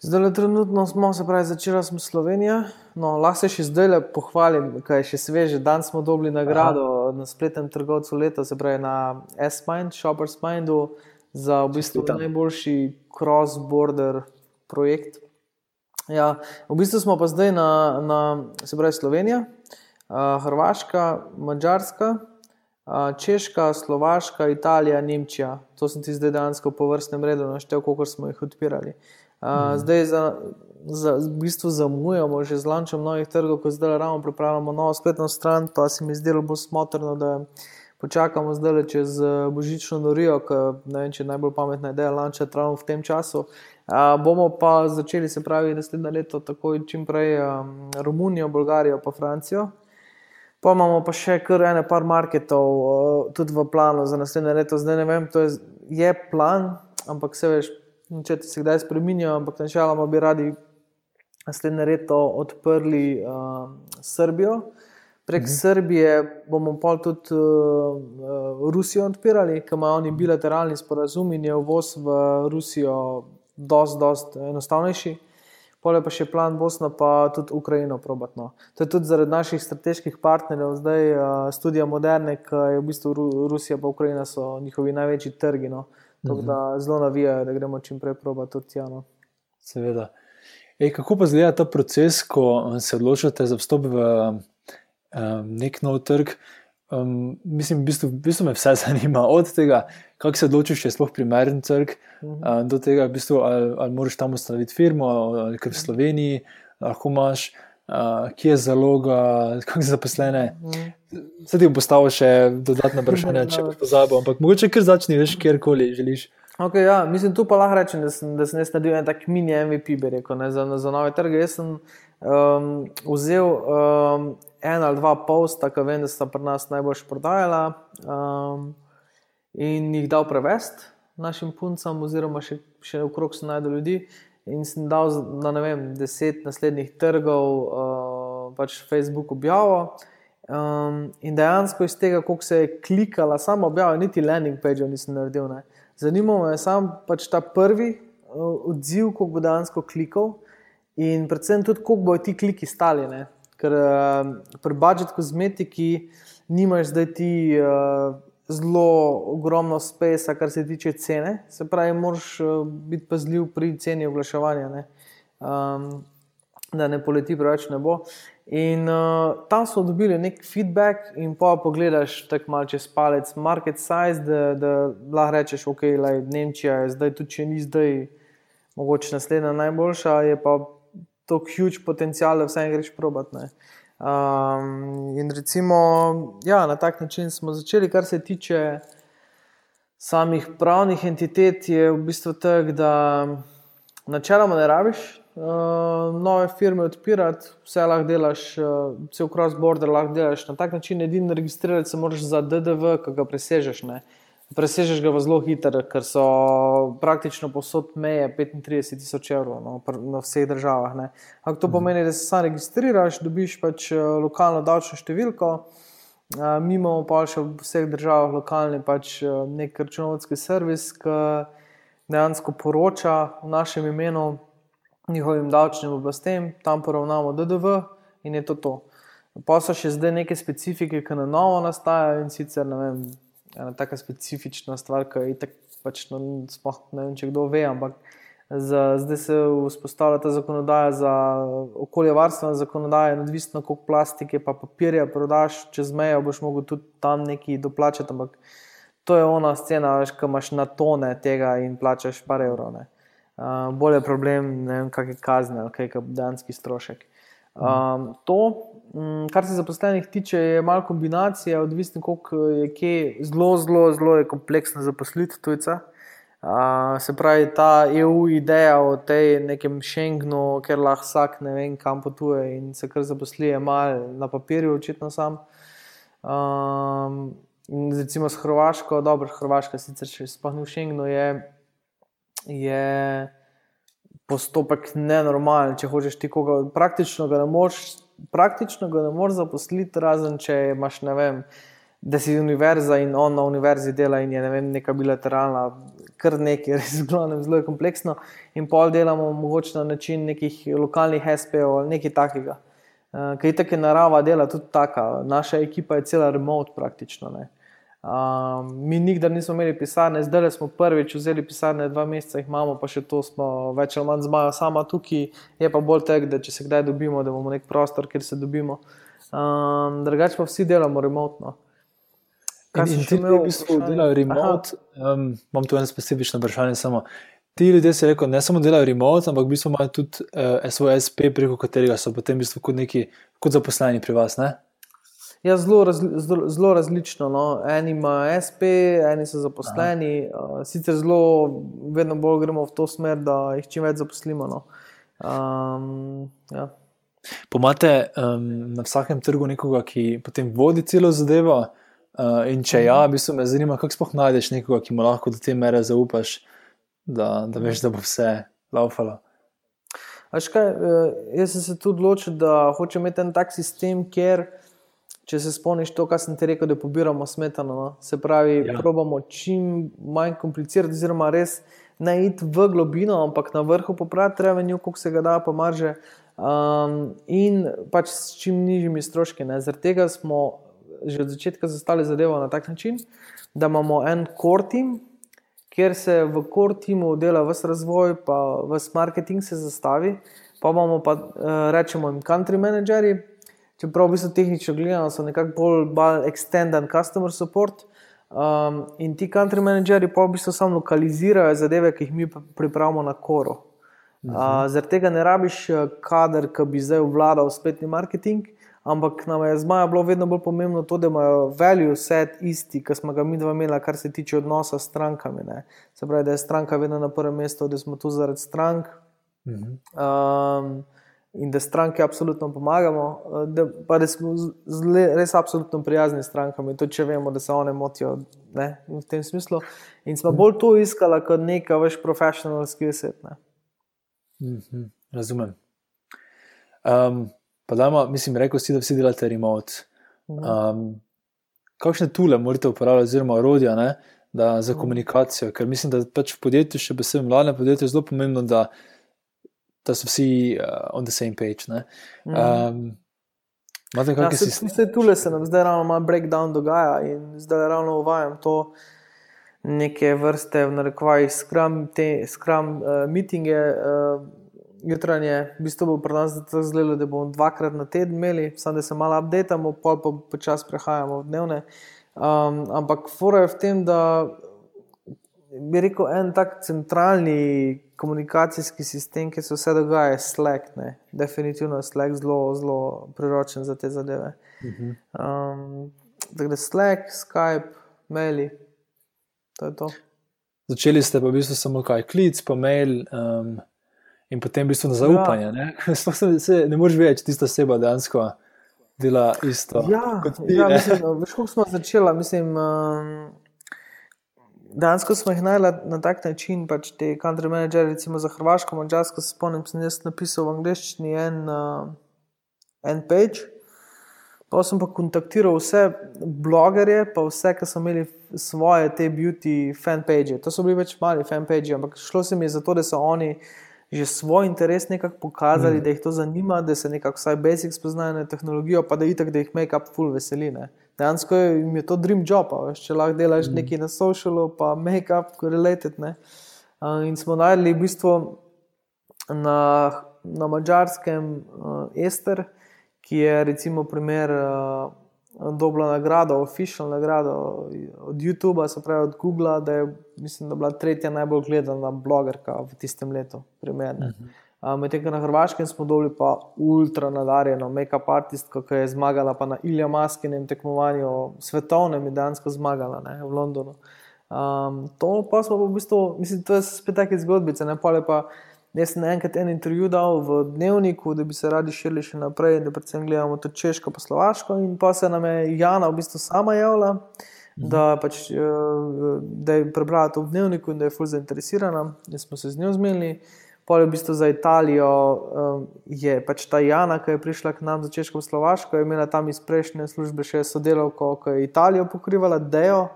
Zdaj, trenutno smo, se pravi, začela smo Slovenija. No, lahko se še zdaj le pohvalim, kaj je še sveže. Dan smo dobili nagrado Aha. na spletnem trgovcu leta, se pravi na S-Mind, Shoppers Mindu, za v bistvu Čestitam. najboljši cross-border projekt. Ja, v bistvu smo pa zdaj na, na se pravi, Slovenija, Hrvaška, Mačarska, Češka, Slovaška, Italija, Nemčija. To sem ti zdaj dejansko po vrstnem redu naštel, koliko smo jih odpirali. Uh, mm. Zdaj, za, za, v bistvu, zamujamo že z lančem novih trgov, ko zdaj ravno pripravljamo novo spletno stran. Pa se mi zdelo bolj smotrno, da počakamo zdaj čez božično norijo, ki ne vem, če je najbolj pametna ideja lanča ravno v tem času. Uh, bomo pa začeli, se pravi, naslednje leto, takoj čim prej um, Romunijo, Bolgarijo, pa Francijo. Pa imamo pa še kar ene par marketov, uh, tudi v planu za naslednje leto. Zdaj ne vem, to je, je plan, ampak se veš če se kdaj spremenijo, ampak načeloma bi radi naslednje leto odprli uh, Srbijo. Prek mhm. Srbije bomo pa tudi uh, Rusijo odpirali, ker imajo oni bilateralni sporazum in je uvoz v Rusijo dosti, dosti enostavnejši. Pole pa še plan Bosna, pa tudi Ukrajino probatno. To je tudi zaradi naših strateških partnerjev, zdaj uh, Studija Moderne, ki je v bistvu Ru Rusija in Ukrajina so njihovi največji trgi. No. Tako da zelo navijajo, da gremo čim prej probati tudi tjano. Seveda. Ej, kako pa zgleda ta proces, ko se odločite za vstop v um, nek nov trg? Um, mislim, v bistvu, v bistvu me vse zanima. Od tega, kako se odločiš, če je sploh primeren trg, uh -huh. um, do tega, v bistvu, ali, ali moraš tam ustanoviti firmo, ali v Sloveniji, lahko imaš, uh, kje je zaloga, kako se zaposlene. Uh -huh. Se ti bo postavil še dodatna vprašanja, če boš pozabil, ampak mogoče kar začni, veš, kjerkoli želiš. Okay, ja, mislim, tu pa lahko rečem, da sem, da sem naredil en tak mini MVP, rekel, ne, za, za nove trge. Jaz sem um, vzel um, en ali dva posta, ki vem, da sta pri nas najbolj prodajala, um, in jih dal prevest našim puncam, oziroma še, še okrog se najde ljudi. In sem dal na ne vem, deset naslednjih trgov, uh, pač Facebook objavo. Um, in dejansko iz tega, koliko se je klikala, samo objava, niti landing page nisem naredil. Ne. Zanimivo me je samo pač ta prvi uh, odziv, koliko bo dejansko klikal, in predvsem tudi, koliko bojo ti kliki stali. Ne. Ker uh, pri budžet kozmetiki nimaš zdaj ti uh, zelo ogromno spesa, kar se tiče cene. Se pravi, moraš uh, biti pazljiv pri ceni oglaševanja, um, da ne poleti preveč ne bo. In uh, tam smo dobili nek feedback, in pa pogledaš tako malo čez palec, market size, da, da lahko rečeš, ok, lej, Nemčija je zdaj, tudi če ni zdaj, mogoče naslednja najboljša, je pa to huge potencial, da vse greš probat. Um, in recimo, ja, na tak način smo začeli, kar se tiče samih pravnih entitet, je v bistvu tako, da načeloma ne rabiš nove firme odpirati, vse lahko delaš, uh, cel cross-border lahko delaš na tak način. Edini registrirati se moraš za DDV, ki ga presežeš. Ne. Presežeš ga zelo hitro, ker so praktično posod meje 35 tisoč evrov no, na vseh državah. Ampak to pomeni, da se sam registriraš, dobiš pač lokalno davčno številko. Mi imamo pa še v vseh državah lokalni pač nek računovodski servis, ki dejansko poroča v našem imenu njihovim davčnim oblastem, tam poravnamo DDV in je to to. Pa so še zdaj neke specifike, ki na novo nastajajo in sicer vem, ena taka specifična stvar, ki je tako pač no, spoh, ne vem, če kdo ve, ampak za, zdaj se vzpostavlja ta zakonodaja za okoljevarstvena zakonodaja in odvisno koliko plastike pa papirja prodaš čez mejo, boš mogel tudi tam nekaj doplačati, ampak to je ona scena, veš, ko imaš na tone tega in plačaš par evrov. Ne. Uh, bolj je problem, ne vem, kakšne kazne kaj, dejanski strošek. Um, to, um, kar se zaposlenih tiče, je malo kombinacija, odvisno koliko je kje, zelo, zelo, zelo je kompleksno zaposliti tujca. Uh, se pravi, ta EU ideja o tej nekem Schengenu, ker lahko vsak ne vem, kam potuje in se kar zaposli, je malo na papirju, očitno sam. Um, recimo s Hrvaško, dobro, Hrvaška sicer še sploh ni v Schengenu, je, je postopek nenormalen, če hočeš ti koga. Praktično ga ne moreš, praktično ga ne moreš zaposliti, razen če imaš, ne vem, da si univerza in on na univerzi dela in je ne vem, neka bilateralna. Kar nekaj, res glavnem, zelo je kompleksno, in pol delamo mogoče na način nekih lokalnih SP-ov ali nekaj takega. Uh, Kaj je tako narava dela, tudi taka. Naša ekipa je cela remote praktično. Uh, Um, mi nikdar nismo imeli pisarne, zdaj smo prvič vzeli pisarne, dva meseca jih imamo, pa še to smo več ali manj zmaja sama tukaj. Je pa bolj tek, da če se kdaj dobimo, da imamo nek prostor, kjer se dobimo. Um, drugače pa vsi delamo remotno. Kaj in, in ti ljudje, v bistvu delajo remote, um, imam tu eno specifično vprašanje. Samo. Ti ljudje se reko, ne samo delajo remote, ampak v bistvu imajo tudi uh, svoj SP, preko katerega so potem v bistvu kot neki kot zaposleni pri vas. Ne? Ja, zelo, razli, zelo, zelo različno. No. Eni imajo SP, eni so zaposleni, uh, sicer zelo, vedno bolj gremo v to smer, da jih čim več zaposlimo. No. Um, ja. Pomate um, na vsakem trgu nekoga, ki potem vodi celo zadevo. Uh, in če ja, bi se me zanimalo, kako sploh najdeš nekoga, ki mu lahko do te mere zaupaš, da, da veš, da bo vse laufalo. Kaj, jaz sem se tudi odločil, da hočem imeti en tak sistem, kjer če se spomniš to, kar sem ti rekel, da pobiramo smetano. No? Se pravi, ja. probamo čim manj komplicirati, oziroma res ne iti v globino, ampak na vrhu popraviti revenue, koliko se ga da, pa marže. Um, in pač s čim nižjimi stroški. Zaradi tega smo že od začetka zastavili zadevo na tak način, da imamo en core team, kjer se v core teamu dela vse razvoj, pa vse marketing se zastavi, pa imamo pa uh, rečemo jim country manageri, čeprav v bistvu tehnično gledano so nekako bolj, bolj extended customer support. Um, in ti country manageri pa v bistvu samo lokalizirajo zadeve, ki jih mi pripravimo na koro. Uh, zaradi tega ne rabiš eh, kader, ki bi zdaj vladal spletni marketing, ampak nam je zmaja bilo vedno bolj pomembno to, da imajo value set isti, ki smo ga mi dva imela, kar se tiče odnosa s strankami. Ne. Se pravi, da je stranka vedno na prvem mestu, da smo tu zaradi strank. Um, in da stranke absolutno pomagamo, eh, da, pa da smo zle, res absolutno prijazni s strankami, tudi če vemo, da se one motijo ne, v tem smislu. In smo bolj to iskali kot neka več profesionalna skillset. Mm -hmm, razumem. Um, pa dajmo, mislim, rekel si, da vsi delate remote. Um, kakšne tule morate uporabljati, oziroma orodja ne, da, za komunikacijo? Ker mislim, da pač v podjetju, še posebej v mladem podjetju, je zelo pomembno, da da so vsi uh, on the same page. Um, Vse ja, tole se nam zdaj ravno malo breakdown dogaja in zdaj ravno uvajam to neke vrste, v narekovajih, skram, te skram uh, meetinge. Uh, Jutranje, v bistvu bo pri nas tako zelo, da bomo dvakrat na teden imeli, samo da se malo updatemo, pol pa počasi prehajamo v dnevne. Um, ampak fora je v tem, da bi rekel, en tak centralni komunikacijski sistem, ki se vse dogaja, je Slack. Ne. Definitivno je Slack zelo, zelo priročen za te zadeve. Um, tako da Slack, Skype, maili, to je to. Začeli ste pa v bistvu samo kaj, klic, pa mail. Um, in potem v bistvu na zaupanje. Ja. Ne? se, ne moreš več, tista oseba dejansko dela isto. Ja, ti. Ja, mislim, veš, kako smo začeli. Mislim, um, Dansko smo jih najeli na tak način, pač te country managers, recimo za Hrvaško, Mačarsko, se spomnim, sem jaz napisal v angleščini en, uh, en page. Pa sem pa kontaktiral vse blogerje, pa vse, ki so imeli svoje te beauty fanpage. To so bili več mali fanpage, ampak šlo se mi za to, da so oni že svoj interes nekako pokazali, mm. da jih to zanima, da se nekako vsaj basic spoznajo na tehnologijo, pa da jih tako, da jih make-up full veseli. Ne. Dejansko je, je to dream job, veš, če lahko delaš mm. nekaj na socialu, pa make-up related. Ne. In smo najdli v bistvu na, na mačarskem uh, Ester ki je recimo primer uh, dobila nagrado, official nagrado od YouTuba, se pravi od Google, da je mislim, da bila tretja najbolj gledana blogerka v tistem letu. Uh, Medtem ko na Hrvaškem smo dobili pa ultra nadarjeno, make-up artistko, ki je zmagala pa na Ilja Maskinem tekmovanju, svetovnem in dejansko zmagala ne, v Londonu. Um, to pa smo v bistvu, mislim, to je spet take zgodbice, ne pa lepa. Jaz sem enkrat en intervju dal v dnevniku, da bi se radi širili še naprej, da predvsem gledamo to češko, pa slovaško. In pa se nam je Jana v bistvu sama javila, mhm. da, pač, eh, da je prebrala to v dnevniku in da je fully zainteresirana. Jaz smo se z njo zmenili. Pol je v bistvu za Italijo, eh, je pač ta Jana, ki je prišla k nam za češko, slovaško, je imela tam iz prejšnje službe še sodelavko, ki je Italijo pokrivala, Dejo.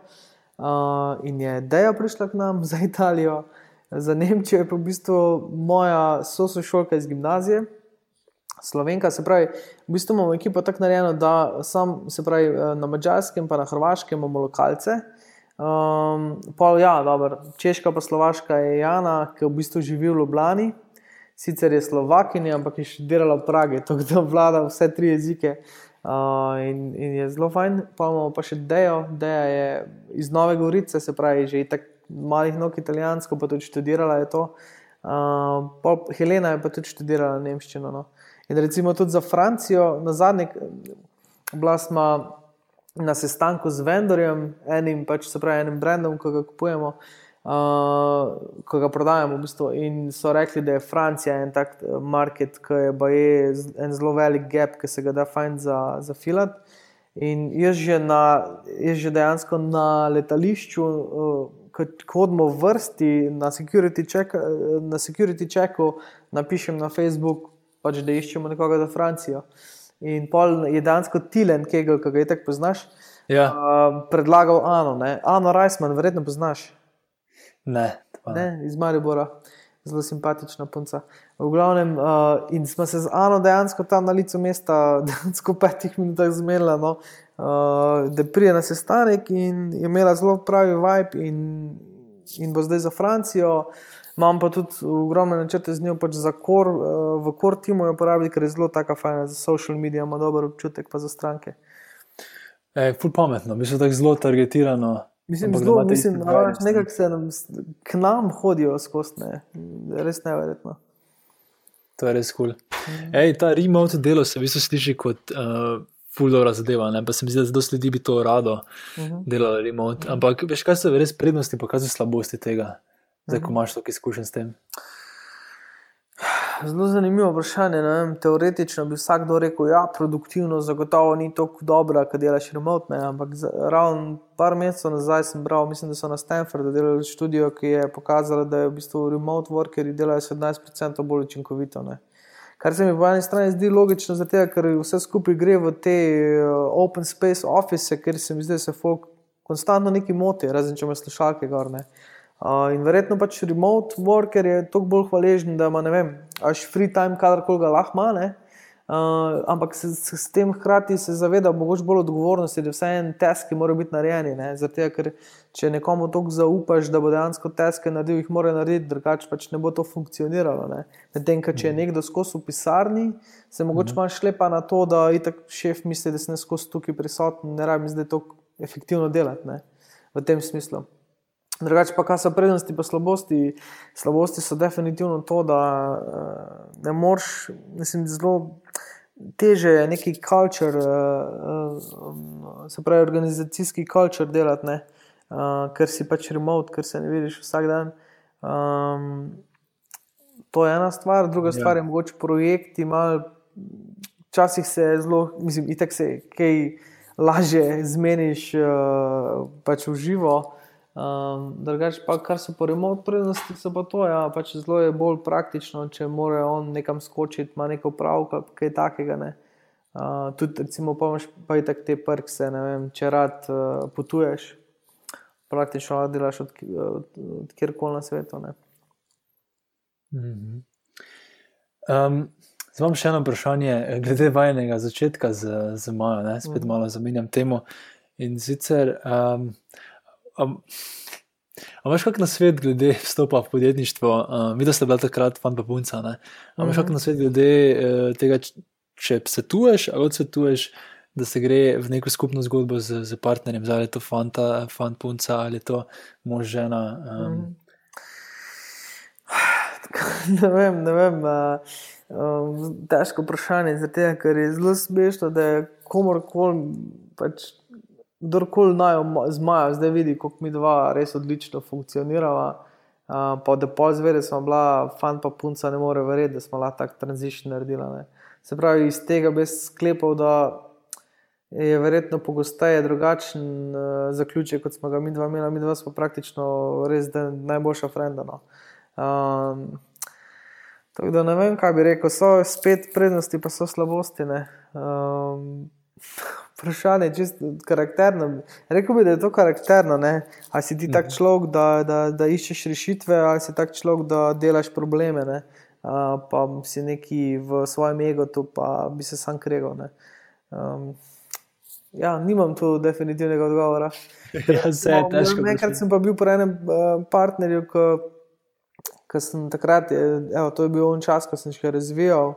Uh, in je Deja prišla k nam za Italijo. Za Nemčijo je pa v bistvu moja sošolka iz gimnazije, slovenka. Se pravi, v bistvu imamo ekipo tako narejeno, da sam, se pravi, eh, na mačarskem, pa na hrvaškem imamo lokalce. Um, pol, ja, dobro, češka pa slovaška je Jana, ki v bistvu živi v Ljubljani. Sicer je slovakinja, ampak je študirala v Pragi, tako da vlada vse tri jezike uh, in, in je zelo fajn. Pa imamo pa še Dejo, Deja je iz Nove Gorice, se pravi, že tako malih nog italijansko, pa tudi študirala je to. Uh, Helena je pa tudi študirala nemščino. No. In recimo tudi za Francijo, na zadnji, bila smo na sestanku z vendorjem, enim, pač se pravi, enim brendom, ki ga kupujemo, uh, ki ga prodajamo. V bistvu. In so rekli, da je Francija en tak eh, market, ki je, je en zelo velik gap, ki se ga da fajn za, za filat. In jaz že, na, jaz že dejansko na letališču. Uh, ko hodimo v vrsti na security, check, na security checku, napišem na Facebook, pač, da iščemo nekoga za Francijo. In pol je dansko Tilen, ki ga je tako poznaš. Ja. Uh, predlagal Ano, ne? Ano Reisman, verjetno poznaš. Ne, ne iz Maribora, zelo simpatična punca. V glavnem, uh, in smo se z Ano dejansko tam na licu mesta, dejansko v petih minutah zmenili. No? uh, da prije na sestanek in je imela zelo pravi vibe, in, in bo zdaj za Francijo. Imam pa tudi ogromne načrte z njo, pač za kor, uh, v kor timu jo uporabiti, ker je zelo taka fajna za social medije, ima dober občutek pa za stranke. E, ful pametno, mislim, da je zelo targetirano. Mislim, zelo, mislim, nekako se nam, k nam hodijo skozi, res neverjetno. To je res kul. Cool. Mm. Ta remote delo se v bistvu sliši kot uh, fuldo zadeva. Ne? Pa se mi zdi, da zelo ljudi bi to rado uh mhm. -huh. delalo remote. Ampak veš, kaj so res prednosti, pa kaj so slabosti tega, zdaj, ko mhm. imaš toliko izkušenj s tem. Zelo zanimivo vprašanje. Ne? Teoretično bi vsakdo rekel, da ja, je produktivno, zagotovo ni tako dobro, da delaš remote. Ne? Ampak ravno par mesecev nazaj sem bral, mislim, da so na Stanfordu delali študijo, ki je pokazala, da je v bistvu remote workeri delajo 17% bolj učinkovito. Ne? Kar se mi po eni strani zdi logično, zato, ker vse skupaj gre v te uh, open space office, ker se mi zdi, da se folk konstantno neki moti, razen če ima slušalke gor. Uh, in verjetno pač remote worker je toliko bolj hvaležen, da ima, ne vem, až free time, kadarkoli ga lahko ima. Uh, ampak se, se s tem hkrati se zaveda, da bo bolj odgovornosti, da vse en test, ki mora biti narejen. Zato, ker če nekomu toliko zaupaš, da bo dejansko test naredil, jih mora narediti, drugače pač ne bo to funkcioniralo. Medtem, če je nekdo skozi v pisarni, se mogoče mhm. malo šlepa na to, da je tak šef misli, da se ne skozi tukaj prisoten, ne rabi zdaj to efektivno delati ne? v tem smislu. Drugače pa, kaj so prednosti in slabosti? Slabosti so definitivno to, da uh, ne moreš, mislim, zelo teže je neki kultur, uh, uh, se pravi, organizacijski kultur delati, uh, ker si pač remote, ker se ne vidiš vsak dan. Um, To je ena stvar, druga ja. stvar je mogoče projekti. Včasih se zelo, mislim, itek se kaj lažje zmeniš uh, pač v živo. Um, drugač pa, kar se po remote prednosti, so pa to, ja, pač zelo je bolj praktično, če mora on nekam skočiti, ima neko pravko, kaj takega. Ne. Uh, tudi, recimo, pa imaš pa i tak te prkse, ne vem, če rad uh, potuješ, praktično delaš od, od, od kjerkoli na svetu. Mm -hmm. um, Zdaj imam še eno vprašanje, glede vajenega začetka z, z Majo, spet mm -hmm. malo zamenjam temo. In sicer, um, Um, Imáš kak na svet glede vstopa v podjetništvo? Uh, Mi, da ste bila takrat fan pa punca. Imáš kak na svet glede uh, tega, če svetuješ ali odsvetuješ, da se gre v neko skupno zgodbo z, z partnerjem, ali je to fanta, fan punca ali je to mož žena. Um. Ne vem, ne vem. Uh, um, težko vprašanje, zato ker je zelo smešno, da je komorkoli. Pač, kdorkoli naj z Majo zdaj vidi, kako mi dva res odlično funkcionirava. Uh, pa da pol zveri, da smo bila, fan pa punca, ne more verjeti, da smo lahko tak tranzition naredila. Ne. Se pravi, iz tega bi sklepal, da je verjetno pogosteje drugačen uh, zaključek, kot smo ga mi dva imela. Mi dva smo praktično res najboljša frenda. No. Um, tako da ne vem, kaj bi rekel, so spet prednosti, pa so slabosti. Um, vprašanje, čisto karakterno. Rekel bi, da je to karakterno. Ne? Ali si ti tak mhm. človek, da, da, da iščeš rešitve, ali si tak človek, da delaš probleme, ne? pa si neki v svojem egotu, pa bi se sam kregal. Um, ja, nimam tu definitivnega odgovora. Ja, vse je težko. Enkrat sem pa bil pri enem uh, partnerju, ki sem takrat, evo, to je bil on čas, ko sem še razvijal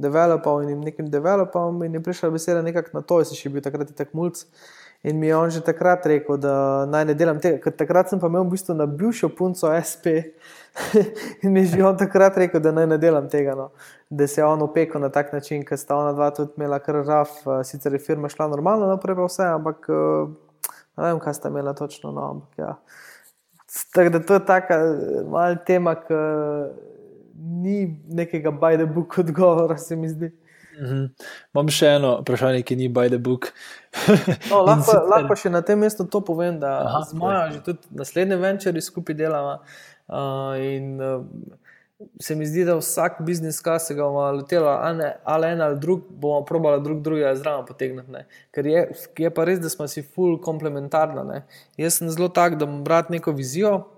developal in nekim developom, in je prišla beseda nekako na to, jaz še bil takrat tak mulj. In mi je on že takrat rekel, da naj ne delam tega, ker takrat sem pa imel v bistvu na bivšo punco SP. in mi je že on takrat rekel, da naj ne delam tega, no. da se je on opekel na tak način, ker sta ona dva tudi imela kar raf, eh, sicer je firma šla normalno naprej, pa vse, ampak eh, ne vem, kaj sta imela točno. No, ampak, ja. Tako da to je taka eh, malce tema, ki ni nekega by the book odgovora, se mi zdi. Mm -hmm. Imam še eno vprašanje, ki ni by the book. no, lahko, lahko še na tem mestu to povem, da Aha, z Majo že tudi naslednje venture skupaj delamo. Uh, in uh, se mi zdi, da vsak biznis, ki se ga bomo lotili, ali en ali drug, bomo probali drug drugega zraven potegniti. Ne. Ker je, je pa res, da smo si full komplementarni. Jaz sem zelo tak, da bom bral neko vizijo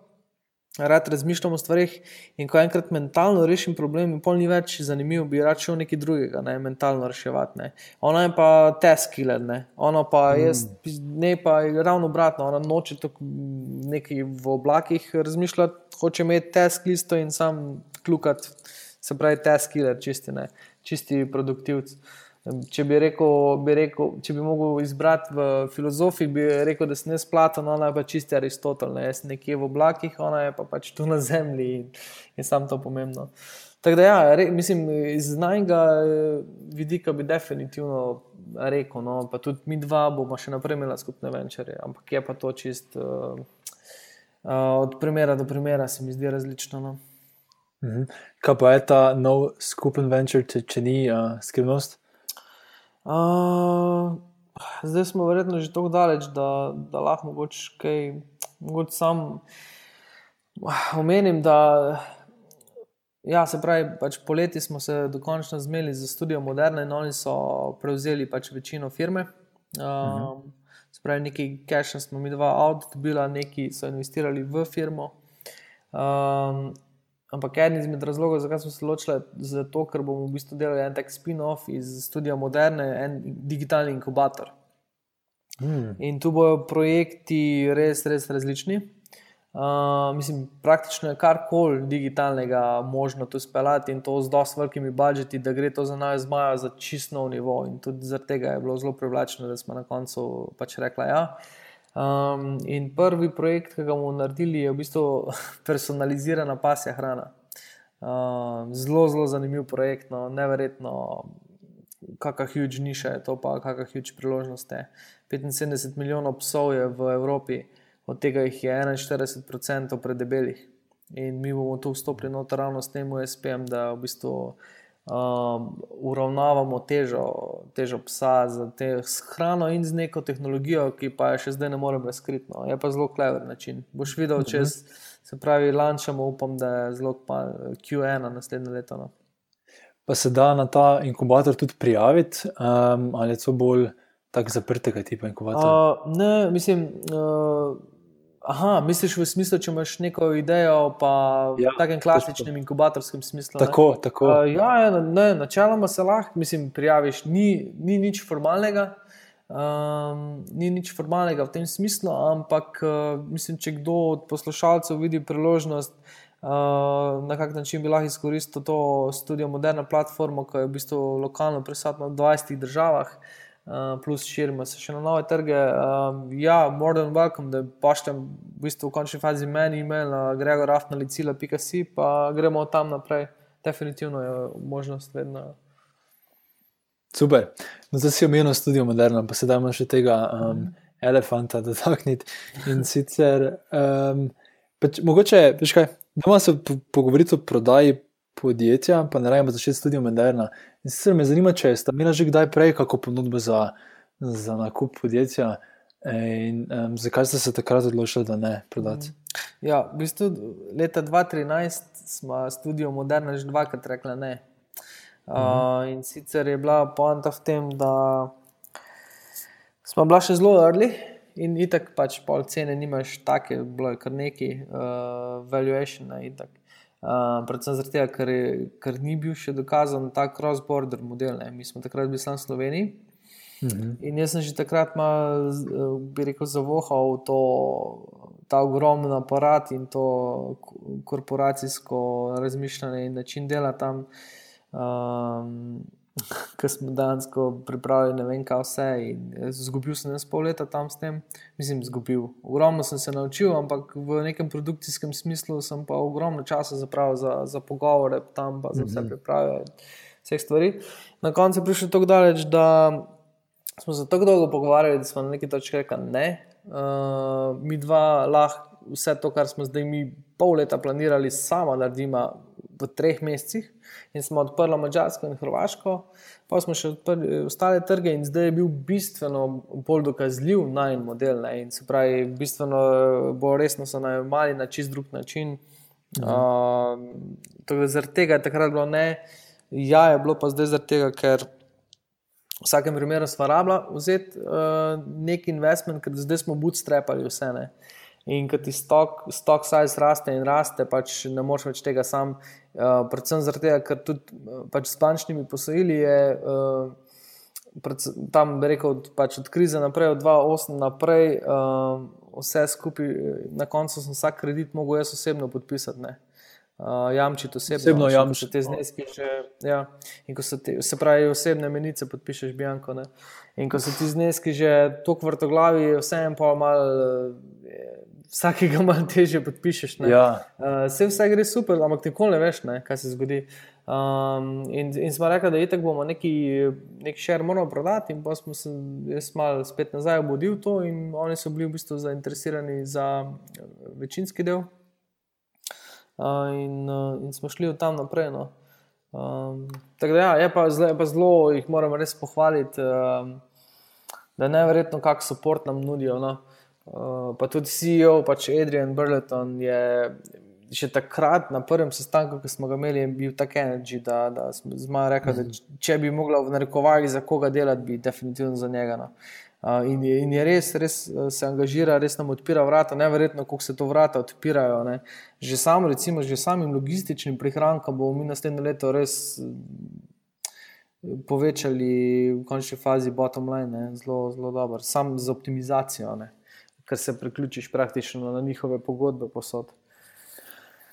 rad razmišljam o stvarih in ko enkrat mentalno rešim problem, pol ni več zanimivo, bi rad šel nekaj drugega, ne mentalno reševati. Ne. Ona je pa teskiller, ne. ona pa mm. jaz, ne pa je ravno obratno, ona noče nekaj v oblakih razmišljati, hoče imeti tesk listo in sam klukati, se pravi teskiller, čisti, čisti produktivci. Če bi, rekel, bi rekel, če bi mogel izbrati v filozofiji, bi rekel, da sem jaz Platon, ona je pa čisti Aristotel, ne? jaz nekje v oblakih, ona je pa pač tu na zemlji in, in sam to pomembno. Tako da, ja, re, mislim, iz znanega eh, vidika bi definitivno rekel, no, pa tudi mi dva bomo še naprej imeli skupne venčere, ampak je pa to čist uh, uh, od primera do primera, se mi zdi različno. No. Mhm. Kaj pa je ta nov skupen venčer, če, če ni uh, skrivnost? Uh, zdaj smo verjetno že tako daleč, da, da lahko mogoče kaj mogoče sam omenim. Da, ja, se pravi, pač poleti smo se dokončno zmeli za študijo Moderne in oni so prevzeli pač večino firme. Uh, uh -huh. Se pravi, nekaj cache smo mi dva avto dobila, neki so investirali v firmo. Um, Ampak en izmed razlogov, zakaj smo se odločili, je zato, ker bomo v bistvu delali en tak spin-off iz studia Moderne, en digitalni inkubator. Hmm. In tu bodo projekti res, res različni. Uh, mislim, praktično je karkoli digitalnega možno tu speljati in to z dosti velikimi budžeti, da gre to za nas zmaja za čisto nov nivo. In tudi zaradi tega je bilo zelo privlačno, da smo na koncu pač rekli, da ja. Um, in prvi projekt, ki ga bomo naredili, je v bistvu personalizirana pasja hrana. Um, zelo, zelo zanimiv projekt, no, neverjetno, kakšna huge niša je to, pa kakšna huge priložnost je. 75 milijonov psov je v Evropi, od tega jih je 41% predebelih. In mi bomo tu vstopili noter ravno s tem USP-jem, da v bistvu um, uravnavamo težo, težo psa z, te, s hrano in z neko tehnologijo, ki pa je še zdaj ne morem razkriti. No. Je pa zelo klever način. Boš videl, če se pravi, lančamo, upam, da je zelo Q1 naslednje leto. No. Pa se da na ta inkubator tudi prijaviti, um, ali je to bolj tako zaprtega tipa inkubator? Uh, ne, mislim. Uh, Aha, misliš v smislu, če imaš neko idejo, pa ja, v takem klasičnem točno. inkubatorskem smislu? Tako, ne? tako. Uh, ja, ja ne, načeloma se lahko, mislim, prijaviš, ni, ni nič formalnega. Um, ni nič formalnega v tem smislu, ampak uh, mislim, če kdo od poslušalcev vidi priložnost, uh, na kak način bi lahko izkoristil to studio Moderna platforma, ki je v bistvu lokalno prisotna v 20 državah. Uh, plus širimo se še na nove trge. Um, ja, more than welcome, da pošljem v bistvu v končni fazi meni email na gregorafnalicila.si, pa gremo tam naprej. Definitivno je možnost vedno. Super. No, zdaj si omenil studio Moderno, pa sedaj imaš še tega um, elefanta dotakniti. In sicer, um, pač, mogoče, veš kaj, da se pogovoriti o prodaji podjetja, pa ne rabimo začeti studio Moderna. In sicer me zanima, če ste imeli že kdaj prej kako ponudbo za, za nakup podjetja in um, zakaj ste se takrat odločili, da ne prodate. Ja, v bistvu leta 2013 smo studio Moderna že dvakrat rekli ne. Uh, mhm. In sicer je bila poanta v tem, da smo bila še zelo early. In tako pač pol cene nimaš, tako je bilo kar neki, uh, valuation. In tako. Uh, predvsem zato, ker, ker ni bil še dokazan ta cross-border model. Ne. Mi smo takrat bili samo v Sloveniji. Mhm. In jaz sem že takrat malo, bi rekel, zavohal to, ta ogromen aparat in to korporacijsko razmišljanje in način dela tam. Um, ki smo dejansko pripravili ne vem, kaj vse. Zgubil sem se pol leta tam s tem, mislim, zgubil. Ogromno sem se naučil, ampak v nekem produkcijskem smislu sem pa ogromno časa zapravil za, za pogovore, tam pa za vse mhm. priprave, vseh stvari. Na koncu je prišel tako daleč, da smo se tako dolgo pogovarjali, da smo na neki točki rekli: ne, uh, mi dva lahko vse to, kar smo zdaj mi pol leta planirali, samo naredimo v treh mesecih in smo odprli Mačarsko in Hrvaško, pa smo še odprli ostale trge, in zdaj je bil bistveno bolj dokazljiv najmenj model. Ne? In se pravi, bistveno bolj resno so najemali na čist drug način. Mhm. Uh, zaradi tega je takrat bilo ne, ja, je bilo pa zdaj zaradi tega, ker. V vsakem primeru smo rabili vzeti uh, nek investment, ker zdaj smo bootstrapali vse. Ne. In ko ti stok, stok size raste in raste, pač ne moreš več tega sam. Uh, predvsem zato, ker tudi uh, pač s bančnimi posojili je uh, tam, bi rekel, pač od krize naprej, od 2008 naprej, uh, vse skupaj, na koncu sem vsak kredit mogel jaz osebno podpisati. Ne. Uh, jamčiti osebno, osebno jamčiti te zneske. Že, ja. In ko te, se pravi, osebne menice podpišeš, Bianco. Ne. In ko so ti zneski že tako vrtoglavi, vseeno pa malo vsakega malo teže podpišeš. Ja. Uh, vse, vse gre super, ampak nikoli ne veš, ne, kaj se zgodi. Um, in, in smo rekli, da je tako, bomo neki, neki šer morali prodati, in pa smo se jaz malo spet nazaj obudil to, in oni so bili v bistvu zainteresirani za večinski del. Uh, in, uh, in smo šli od tam naprej. No. Um, tako da ja, je pa, zle, pa zelo, jih moram res pohvaliti, um, da je nevrjetno, kakšen podpor nam nudijo. No. Uh, pa tudi CEO, pač Adrian Burleton je še takrat na prvem sestanku, ki smo ga imeli, bil tak energy, da, da smo rekli, da mhm. če bi mogla v narekovaji za koga delati, bi definitivno za njega. No. In, je, in je res, res uh, se angažira, res nam odpira vrata, neverjetno, kako se to vrata odpirajo. Ne. Že sam, recimo, že samim logističnim prihrankom bomo mi naslednje leto res povečali v končni fazi bottom line, zelo, zelo dobro, sam z optimizacijo. Ne ker se priključiš praktično na njihove pogodbe posod.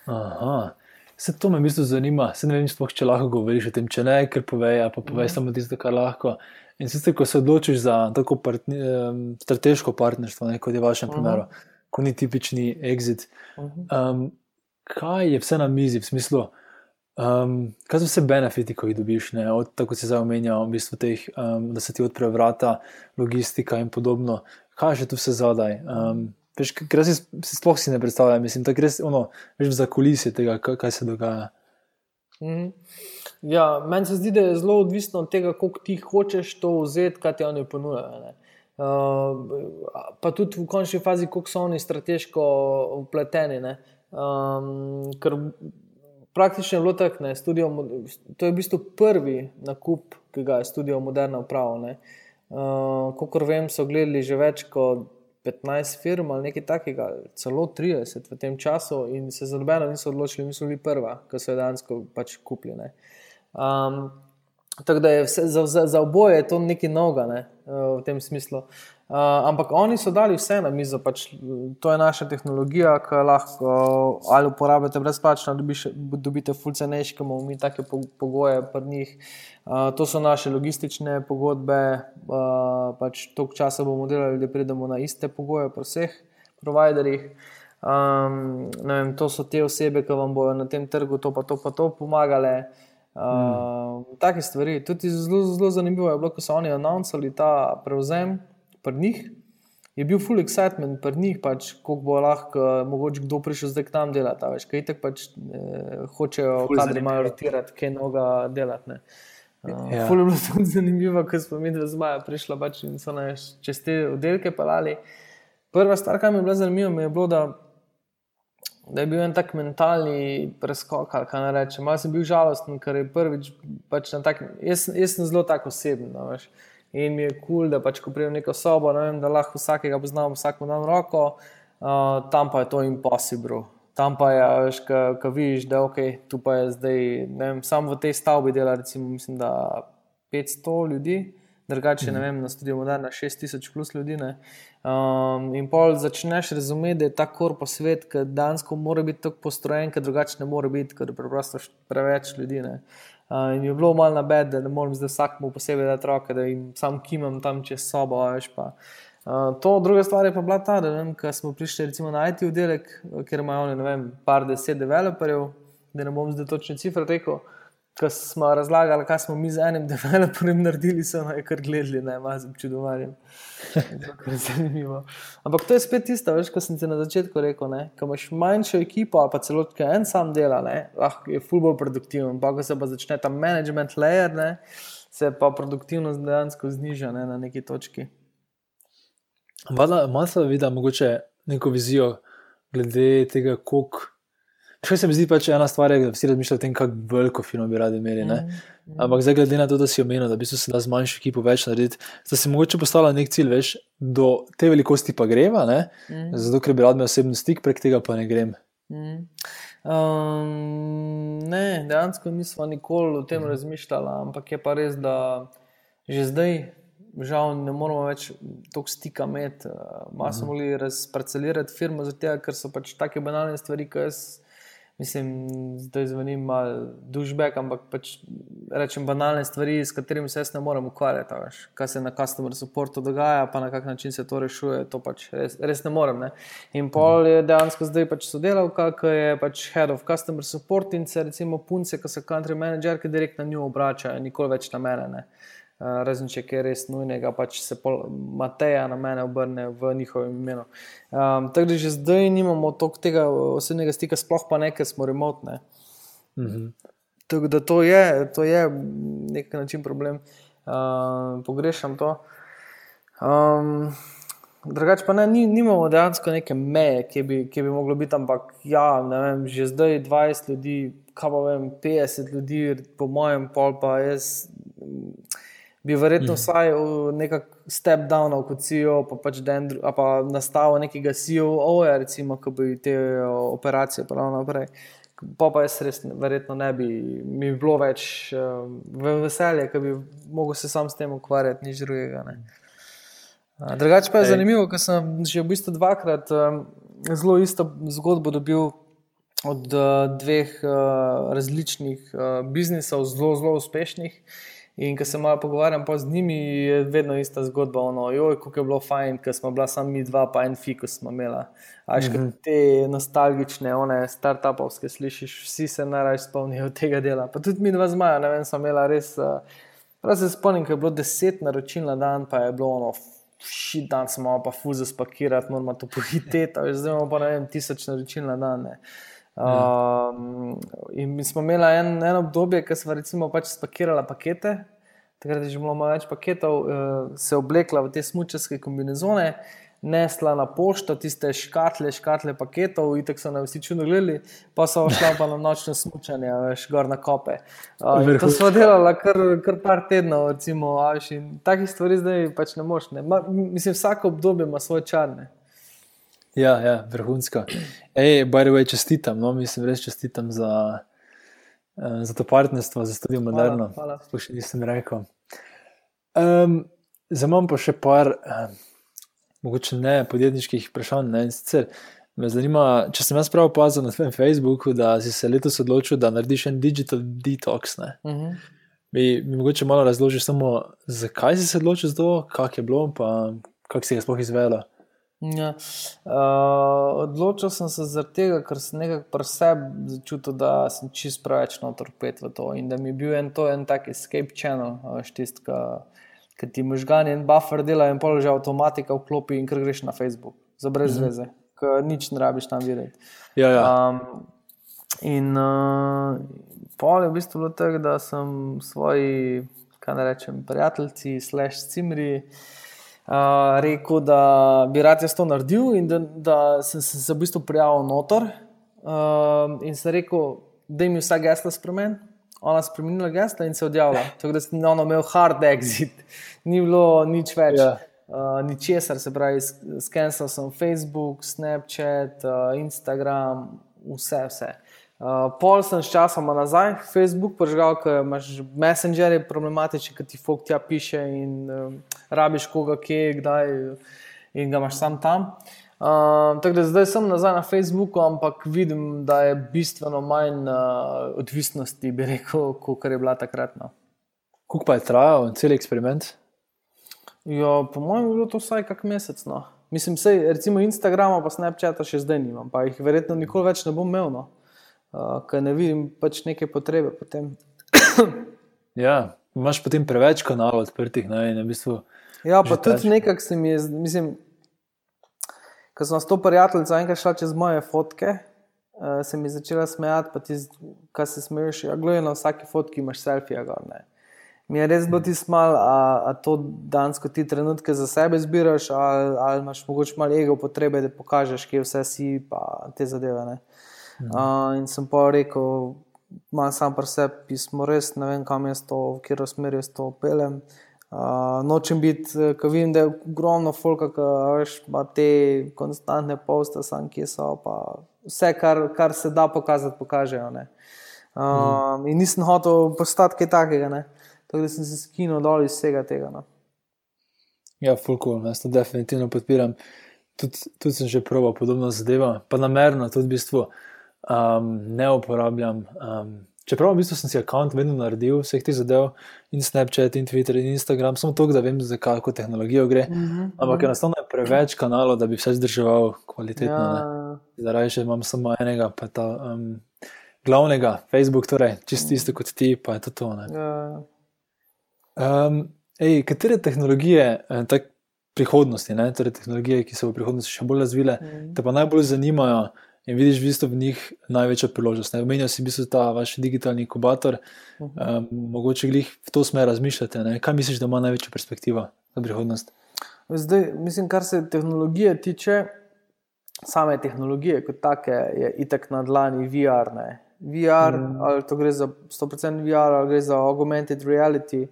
Aha. Se to me mislim zanima, se ne vem, spoh, če lahko govoriš o tem, če ne, ker povej, pa povej mm. samo tisto, kar lahko. In sicer, ko se odločiš za tako partni, strateško partnerstvo, ne, kot je v vašem mm -hmm. primeru, ko ni tipični exit, um, kaj je vse na mizi, v smislu, um, kaj so vse benefiti, ko jih dobiš, ne, od tako se zdaj omenja, v bistvu teh, um, da se ti odprejo vrata, logistika in podobno kaj je tu vse zadaj. Um, Veš, ker si, si sploh si ne predstavljam, mislim, da gre za kulisje tega, kaj se dogaja. -hmm. Ja, meni se zdi, da je zelo odvisno od tega, kako ti hočeš to vzeti, kaj ti oni ponujajo. Uh, pa tudi v končni fazi, kako so oni strateško upleteni. Um, ker praktično je bilo tako, da to je v bistvu prvi nakup, ki ga je studio Moderna upravil. Uh, Kot vem, so gledali že več kot 15 firm ali nekaj takega, celo 30 v tem času, in se za nobeno niso odločili, mi smo bili prva, ki so jo dejansko pač kupili. Um, tako da je vse, za, za, za oboje to nekaj novega ne, v tem smislu. Uh, ampak oni so dali vse na mizo, pač, to je naša tehnologija, ki lahko ali uporabljate brezplačno, dobiš, dobite fulcenejši, ki imamo mi take pogoje pri njih. Uh, to so naše logistične pogodbe, uh, pač toliko časa bomo delali, da pridemo na iste pogoje pri vseh providerjih. Um, vem, to so te osebe, ki vam bodo na tem trgu to pa to pa to pomagale. Uh, mm. Take stvari. Tudi zelo, zelo zanimivo je bilo, ko so oni announcali ta prevzem pri njih. Je bil full excitement pri njih, pač, kako bo lahko, mogoče kdo prišel zdaj k nam delati. Veš, kaj tako pač, eh, hočejo, da imajo rotirati, kaj noga delati. Uh, ja. Fulno je bilo tudi zanimivo, ko smo mi dva zmaja prišla pač in so nas čez te oddelke pelali. Prva stvar, kar mi je bila zanimiva, je bilo, da da je bil en tak mentalni preskok, kaj rečem. Malo sem bil žalosten, ker je prvič pač na tak. Jaz, jaz sem zelo tako oseben. No, in mi je kul, cool, da pač, ko pridem v neko sobo, ne vem, da lahko vsakega poznam, vsako dan roko, uh, tam pa je to impossible. Tam pa je, veš, ko vidiš, da okay, tu pa je zdaj, ne vem, samo v tej stavbi dela, recimo, mislim, da 500 ljudi drugače ne mhm. vem, na studiu Moderna 6000 plus ljudi. Um, in pol začneš razumeti, da je ta korpo svet, ki dansko mora biti tako postrojen, ker drugače ne more biti, ker je preprosto preveč ljudi. Ne? Uh, in je bilo malo na bed, da ne morem zdaj vsakmu posebej dati roke, da jim sam kimam tam čez sobo. Veš, uh, to druga stvar je pa bila ta, da vem, smo prišli recimo, na IT oddelek, kjer imajo oni, ne vem, par deset developerjev, da ne bom zdaj točne cifre rekel ko smo razlagali, kaj smo mi z enim developerjem naredili, so naj kar gledali, ne malo občudovali. Zanimivo. Ampak to je spet tisto, veš, kot sem ti na začetku rekel. Ko imaš manjšo ekipo, pa celo en sam dela, ne, lahko je fulbo produktiven. Pa ko se pa začne ta management layer, ne, se pa produktivnost dejansko zniža ne, na neki točki. Malo se vidi, mogoče neko vizijo glede tega, koliko. Še se mi zdi pač ena stvar, da vsi razmišljajo o tem, kako veliko film bi radi imeli. Mm -hmm. Ampak zdaj, glede na to, da si omenil, da bi se da z manjšo ekipo več narediti, da si mogoče postavila nek cilj, veš, do te velikosti pa greva, mm -hmm. zato ker bi rad imel osebni stik, prek tega pa ne grem. Mm. Um, ne, dejansko nismo nikoli o tem mm. razmišljali, ampak je pa res, da že zdaj, žal, ne moramo več toliko stika imeti. Malo smo mm. mogli razparcelirati firmo, zato ker so pač take banalne stvari, ki jaz mislim, da je zvenim malo dušbek, ampak pač rečem banalne stvari, s katerimi se jaz ne morem ukvarjati. Veš. Kaj se na customer supportu dogaja, pa na kak način se to rešuje, to pač res, res ne morem. Ne. In pol je dejansko zdaj pač sodelavka, ki je pač head of customer support in se recimo punce, ki so country manager, ki direkt na njo obračajo, nikoli več na mene. Ne. Eh, razen če je res nujnega, pač se Mateja na mene obrne v njihovem imenu. Um, tako da že zdaj nimamo toliko tega osebnega stika, sploh pa nekaj smo remotne. -hmm. Tako da to je, to je nek način problem, uh, pogrešam to. Um, Drugač pa ne, nimamo dejansko neke meje, ki bi, ki bi moglo biti, ampak ja, vem, že zdaj 20 ljudi, kaj pa vem, 50 ljudi, po mojem, pol pa jaz bi verjetno mm. vsaj nekaj step down, kot CEO, pa pač dendru, pa nastavil nekega CEO-ja, recimo, ki bi te operacije pravil naprej. Pa pa jaz res verjetno ne bi, mi bi bilo več uh, veselje, ker bi lahko se sam s tem ukvarjal, nič drugega. Drugače pa je Ej. zanimivo, ker sem že v bistvu dvakrat um, zelo isto zgodbo dobil od uh, dveh uh, različnih uh, biznisov, zelo, zelo uspešnih. In ko se malo pogovarjam z njimi, je vedno ista zgodba. Ono, joj, kako je bilo fajn, ker smo bila samo mi dva, pa en fikus smo imeli. Až mm -hmm. te nostalgične, one start-upovske slišiš, vsi se najraje spomnijo tega dela. Pa tudi mi dva zmaja, ne vem, sem imela res. Uh, prav se spomnim, ko je bilo deset naročil na dan, pa je bilo ono Ši dan smo pa fuze spakirati, moramo to pohiteti, zdaj imamo pa ne vem, tisoč naročil na dan. Um, in smo imeli en, en obdobje, ko smo recimo pač spakirali pakete, takrat je že bilo malo več paketov, uh, se oblekla v te smučarske kombinezone nesla na pošto tiste škatle, škatle paketov, in tako so nam vsi čudno gledali, pa so šla pa na nočno smutanje, veš, gor na kope. Uh, to smo delali kar, kar par tednov, recimo, veš, in takih stvari zdaj pač ne moš. Ne. Ma, mislim, vsako obdobje ima svoje čarne. Ja, ja, vrhunsko. Ej, bajrove, čestitam, no, mislim, res čestitam za, uh, za to partnerstvo, za studio Moderno. Sploh še nisem rekel. Um, Zdaj imam pa še par. Um, mogoče ne podjetniških vprašanj. Ne? Sicer me zanima, če sem jaz prav opazil na svojem Facebooku, da si se letos odločil, da narediš en digital detox. Uh mhm. -huh. Mi, mi mogoče malo razložiš, samo zakaj si se odločil za to, kak je bilo, pa kako si ga sploh izvedel. Ja. Uh, odločil sem se zaradi tega, ker sem nekako pri sebi začutil, da sem čist preveč notor pet v to in da mi je bil en to en tak escape channel, štistka ker ti možgani en buffer dela in pol že avtomatika vklopi in ker greš na Facebook, za brez -hmm. veze, ker nič ne rabiš tam videti. Ja, ja. Um, in uh, pol je v bistvu bilo tako, da sem svoji, kaj ne rečem, prijatelji, slash cimri. Uh, rekel, da bi rad jaz to naredil, in da, da sem se v bistvu prijavil noter. Uh, in sem rekel, da jim je vsa gesla spremenila ona spremenila gesla in se odjavila. Tako da sem ono imel hard exit, ni bilo nič več. Yeah. Ja. Uh, ničesar, se pravi, skenil sem Facebook, Snapchat, uh, Instagram, vse, vse. Uh, pol sem s časom nazaj, Facebook, požgal, ker imaš Messenger, je problematičen, ker ti folk tja piše in uh, rabiš koga, kje, kdaj in ga imaš sam tam. Uh, Uh, da zdaj sem nazaj na Facebooku, ampak vidim, da je bistveno manj uh, odvisnosti, bi rekel, kot je bila takrat. No. Kako pa je trajal cel eksperiment? Jo, po mojem, je bilo to vsaj kak mesec. No. Mislim, sej, recimo Instagrama, pa Snapchata še zdaj nimam, pa jih verjetno nikoli več ne bom imel, no. Uh, ker ne vidim pač neke potrebe po tem. ja, imaš potem preveč kanalov odprtih. Ne, v bistvu ja, pa tudi nekako se mi je, mislim ko sem s to prijateljico enkrat šla čez moje fotke, uh, se mi je začela smejati, pa ti, kaj se smeješ, ja, gledaj na vsaki fotki imaš selfije. Mi je res bilo ti smal, a, a to dansko ti trenutke za sebe zbiraš, ali, ali imaš mogoče malo ego potrebe, da pokažeš, kje vse si, pa te zadeve. Uh, in sem pa rekel, imam sam pri sebi, smo res ne vem, kam jaz to, v katero smer jaz to pelem. Uh, nočem biti, eh, ko vidim, da je ogromno folka, ki ima te konstantne poste, sam, ki so. Vse, kar, kar se da pokazati, pokažejo. Uh, mm. In nisem hotel postati kaj takega, ne? tako da sem se skinil dol iz vsega tega. No. Ja, fulko, jaz to definitivno podpiram. Tudi tud sem že proval podobno zadevo, pa namerno tudi v bistvu um, ne uporabljam. Um, Čeprav v bistvu sem si račun vedno naredil, vseh teh zadev, in Snapchat, in Twitter, in Instagram, samo to, da vem, za kakšno tehnologijo gre. Uh mhm, -huh, Ampak uh -huh. enostavno je preveč kanalov, da bi vse zdržal kvalitetno. Ja. Zaradi tega imam samo enega, pa ta um, glavnega, Facebook, torej čisto isto kot ti, pa je to to. Um, ej, katere tehnologije, eh, tako prihodnosti, ne, torej tehnologije, ki se v prihodnosti še bolj razvile, mhm. -huh. te pa najbolj zanimajo in vidiš v, bistvu v njih največjo priložnost. Omenjal si v bistvu ta vaš digitalni inkubator, uh -huh. um, mogoče glih v to smer razmišljate. Ne? Kaj misliš, da ima največjo perspektivo za prihodnost? Zdaj, mislim, kar se tehnologije tiče, same tehnologije kot take, je itek na dlani VR. Ne? VR, mm. ali to gre za 100% VR, ali gre za augmented reality.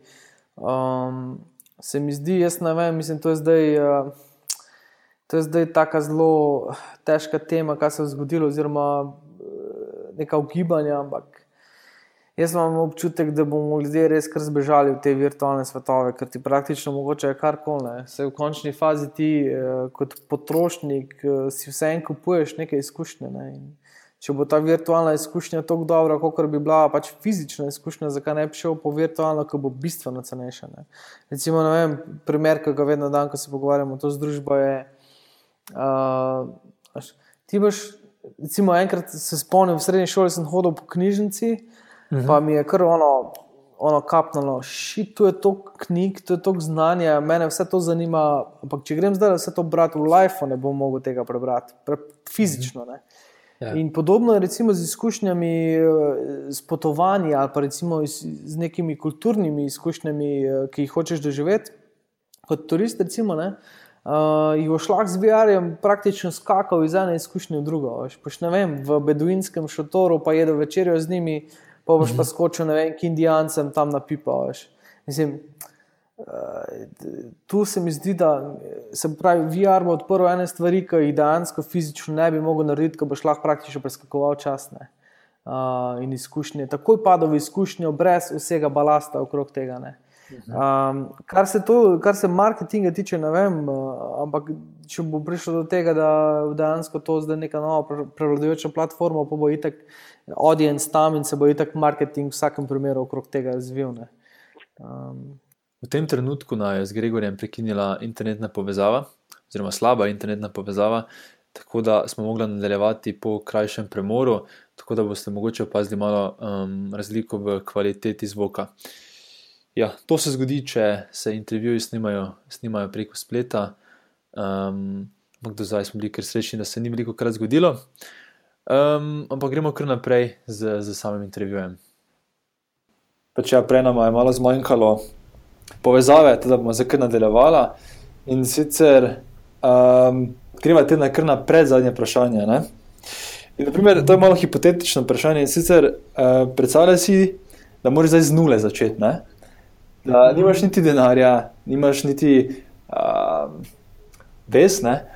Um, se mi zdi, jaz ne vem, mislim, to je zdaj. Uh, To je zdaj tako zelo težka tema, kaj se je zgodilo, oziroma eh, neka ugibanja. Ampak jaz imam občutek, da bomo ljudje res kar zbežali v te virtualne svetove, ker ti praktično mogoče je kar koli. Se v končni fazi ti, eh, kot potrošnik, eh, si vse en kupuješ neke izkušnje. Ne? Če bo ta virtualna izkušnja tako dobra, kot bi bila pač fizična izkušnja, zakaj ne bi šel po virtualno, ki bo bistveno cenejša. Ne? Recimo, vem, primer, ki ga vedno dan, ko se pogovarjamo, to z družbo je. Uh, ti boš, recimo, enkrat se spomnim, v srednji šoli sem hodil po knjižnici, uh mhm. -huh. pa mi je kar ono, ono kapnalo, šit, tu je toliko knjig, tu je toliko znanja, mene vse to zanima. Ampak če grem zdaj vse to brati v life, ne bom mogel tega prebrati, pre, fizično. Ne. Ja. In podobno je recimo z izkušnjami, s potovanji ali pa recimo z nekimi kulturnimi izkušnjami, ki jih hočeš doživeti kot turist. Recimo, ne, Uh, jih boš lahko z VR-jem praktično skakal iz ene izkušnje v drugo. Poš, vem, v beduinskem šotoru pa jedel večerjo z njimi, pa boš pa mhm. skočil vem, k Indijancem tam na pipa. Mislim, uh, tu se mi zdi, da se pravi, VR bo odprl ene stvari, ki jih dejansko fizično ne bi mogel narediti, ko boš lahko praktično preskakoval čas. Uh, in izkušnje, takoj padal v izkušnjo, brez vsega balasta okrog tega. Ne. Um, kar, se to, kar se marketinga tiče, ne vem, uh, ampak če bo prišlo do tega, da dejansko to zdaj neka nova prevladujoča platforma, pa bo itek audience tam in se bo itek marketing v vsakem primeru okrog tega razvil. Um, v tem trenutku naj je z Gregorjem prekinila internetna povezava, oziroma slaba internetna povezava, tako da smo mogli nadaljevati po krajšem premoru, tako da boste mogoče opazili malo um, razliko v kvaliteti zvoka. Ja, to se zgodi, če se intervjuji snimajo, snimajo preko spleta. Um, do zdaj smo bili kar srečni, da se ni veliko krat zgodilo. Um, ampak gremo kar naprej z, z samim intervjujem. Pač ja, prej nam je malo zmanjkalo povezave, da bomo zdaj kar nadaljevala. In sicer um, gremo te na kar naprej zadnje vprašanje. In, naprimer, to je malo hipotetično vprašanje. In sicer uh, predstavljaj si, da moraš zdaj z nule začeti da nimaš niti denarja, nimaš niti uh, ves, ne?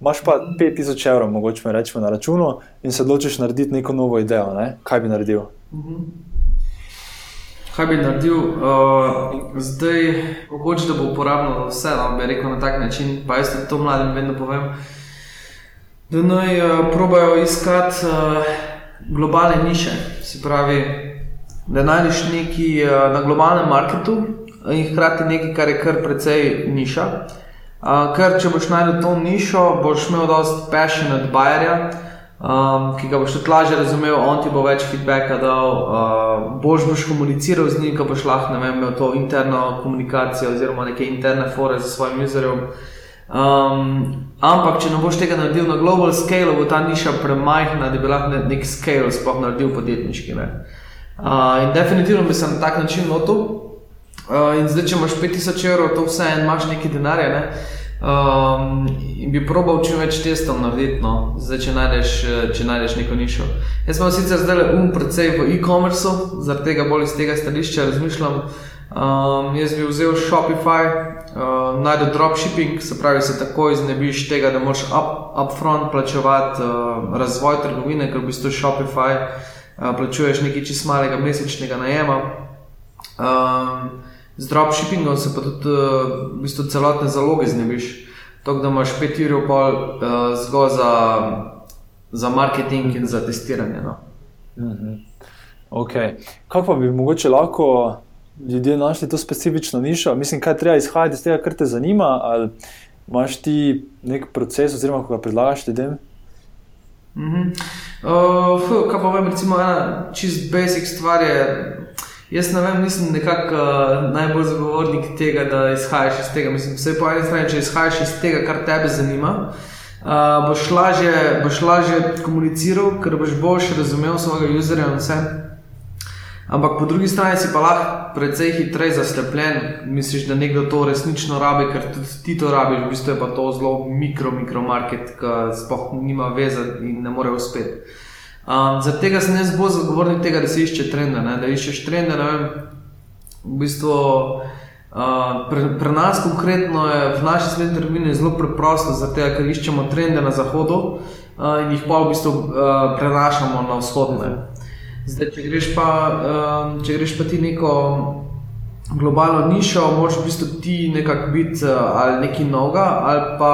imaš pa 5000 evrov, mogoče rečemo na računu, in se odločiš narediti neko novo idejo. Ne? Kaj bi naredil? Kaj bi naredil? Uh, zdaj, mogoče da bo uporabno vse, da no, bi rekel na tak način, pa jaz to mladim vedno povem. Da naj uh, probajo iskati uh, globalne niše, se pravi, da najdeš nekaj uh, na globalnem marketu in hkrati nekaj, kar je kar precej niša. Uh, ker če boš najdel to nišo, boš imel dosti passionate buyerja, um, ki ga boš tudi lažje razumel, on ti bo več feedbacka dal, uh, boš boš komuniciral z njim, ko boš lahko ne vem, imel to interno komunikacijo oziroma neke interne fore za svojim userjem. Um, ampak, če ne boš tega naredil na global scale, bo ta niša premajhna, da bi lahko nek scale sploh naredil podjetniški. Ne? In definitivno bi se na tak način lotil. Uh, in zdaj, če imaš 5000 evrov, to vse en, imaš nekaj denarja. Ne? Um, in bi probal čim več testov narediti, no? zdaj, če najdeš, če najdeš neko nišo. Jaz sem sicer zdaj um, predvsej v e-commerce, zaradi tega bolj iz tega stališča razmišljam. Um, jaz bi vzel Shopify, uh, najdel dropshipping, se pravi, se takoj znebiš tega, da moraš up, upfront plačevati uh, razvoj trgovine, ker v bistvu Shopify plačuješ nekaj čist malega mesečnega najema. Um, z dropshippingom se pa tudi v bistvu celotne zaloge znebiš. Tako da imaš 5 ur pol uh, zgolj za, za marketing in za testiranje. No. Mhm. Okay. Kako bi mogoče lahko ljudje našli to specifično nišo? Mislim, kaj treba izhajati iz tega, kar te zanima, ali imaš ti nek proces, oziroma kako ga predlagaš ljudem? Mm -hmm. uh, kaj pa vem, recimo, ena čist basic stvar je. Jaz ne vem, nisem nekako uh, najbolj zagovornik tega, da izhajaš iz tega. Mislim, vse po eni strani, če izhajaš iz tega, kar tebe zanima, uh, boš, lažje, boš lažje komuniciral, ker boš boljše razumel svojega userja in vse. Ampak po drugi strani si pa lahko precej hitreje zaslepljen, misliš, da nekdo to resnično rabi, ker tudi ti to rabiš, v bistvu je pa to zelo mikro, mikro market, ki sploh nima veze in ne more uspeti. Um, Zaradi tega sem jaz bolj zagovornik tega, da se išče trende, ne? da iščeš trende. Vem, v bistvu, uh, pre, pre nas konkretno je v naši svetni trgovini zelo preprosto, zato ker iščemo trende na zahodu uh, in jih pa v bistvu uh, prenašamo na vzhodne. Zdaj, če greš pa, um, če greš pa ti neko globalno nišo, moraš v bistvu ti nekako biti uh, ali neki noga, ali pa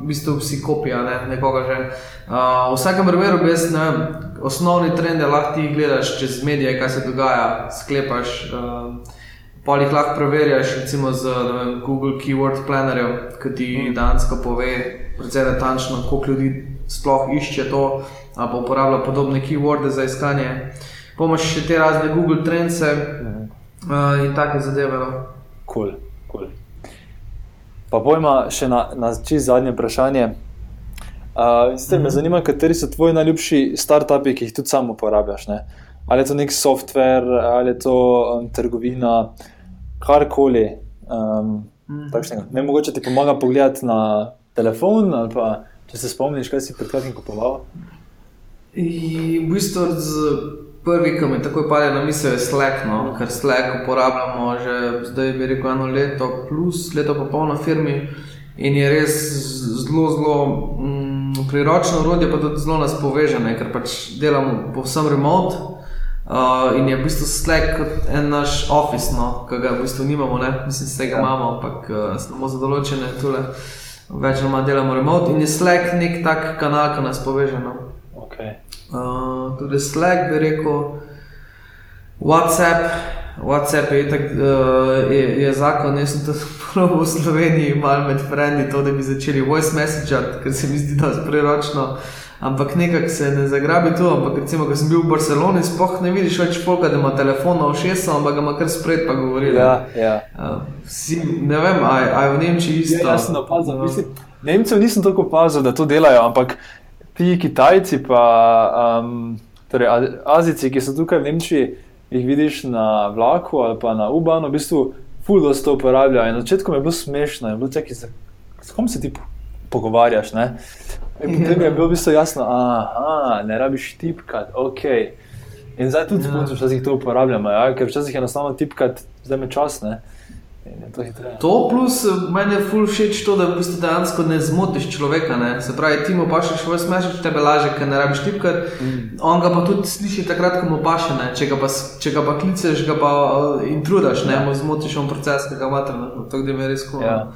v bistvu si kopija ne, nekoga že. Uh, v vsakem primeru, jaz, ne, osnovni trend je, lahko ti gledaš čez medije, kaj se dogaja, sklepaš. Uh, Pa jih lahko preverjaš, recimo z vem, Google Keyword Plannerjem, ki ti mm. dansko pove, precej natančno, koliko ljudi sploh išče to ali pa uporablja podobne keywords za iskanje. Pomaž še te razne Google Trends, Uh, in take zadeve. No. Cool, cool. Pa pojma še na, na čist zadnje vprašanje. Uh, mm -hmm. Me zanima, kateri so tvoji najljubši startupi, ki jih tudi sam uporabljaš. Ne? Ali je to nek software, ali je to um, trgovina, karkoli. Um, mm -hmm. Ne mogoče ti pomaga pogledati na telefon, ali pa če se spomniš, kaj si pred kratkim kupoval. In v bistvu prvi, ki mi takoj pade na misel, je Slack, no? ker Slack uporabljamo že zdaj, bi rekel, eno leto, plus leto pa pol na firmi. In je res zelo, zelo mm, priročno urodje, pa tudi zelo nas poveže, ne? ker pač delamo povsem remote. Uh, in je v bistvu Slack kot en naš office, no? ki ga v bistvu nimamo, ne? mislim, da ga ja. imamo, ampak uh, samo za določene tule. Več ali manj delamo remote in je Slack nek tak kanal, ki nas poveže. No? Okay. Uh, tudi Slack bi rekel, WhatsApp. WhatsApp je, tak, uh, je, je zakon, jaz sem tudi v Sloveniji, malo med frendi, to, da bi začeli voice message, ker se mi zdi, da je preročno. Ampak nekako se ne zagrabi tu. Ampak, recimo, ko sem bil v Barceloni, spoh ne vidiš več polka, da ima telefon na ušesu, ampak ga ima kar spred, pa govori. Ja, ja. Uh, vsi, ne vem, aj v Nemčiji isto. Ja, jaz sem opazil, uh, Nemcev nisem tako opazil, da to delajo, ampak ti Kitajci, pa um, torej Azijci, ki so tukaj v Nemčiji, jih vidiš na vlaku ali pa na Ubanu, v bistvu fuldo to uporabljajo. Na začetku je bilo smešno, je bilo čakaj, s kom se ti pogovarjaš. Ne? In potem je bilo v bistvu jasno, da ne rabiš tipkati, ok. In zdaj tudi ja. včasih to uporabljamo, ja? ker včasih je enostavno tipkati, zdaj me čas. Ne? To, to plus eh, meni je ful všeč to, da v bistvu dejansko ne zmotiš človeka. Ne? Se pravi, ti mu pašeš svoj smešek, tebe laže, ker ne rabiš tipkati. Mm. On ga pa tudi sliši takrat, ko mu paše. Če ga, pa, če ga pa kliceš, ga pa uh, intrudaš, ne mu zmotiš on proces, ki ga imaš. To je res kul. Ja.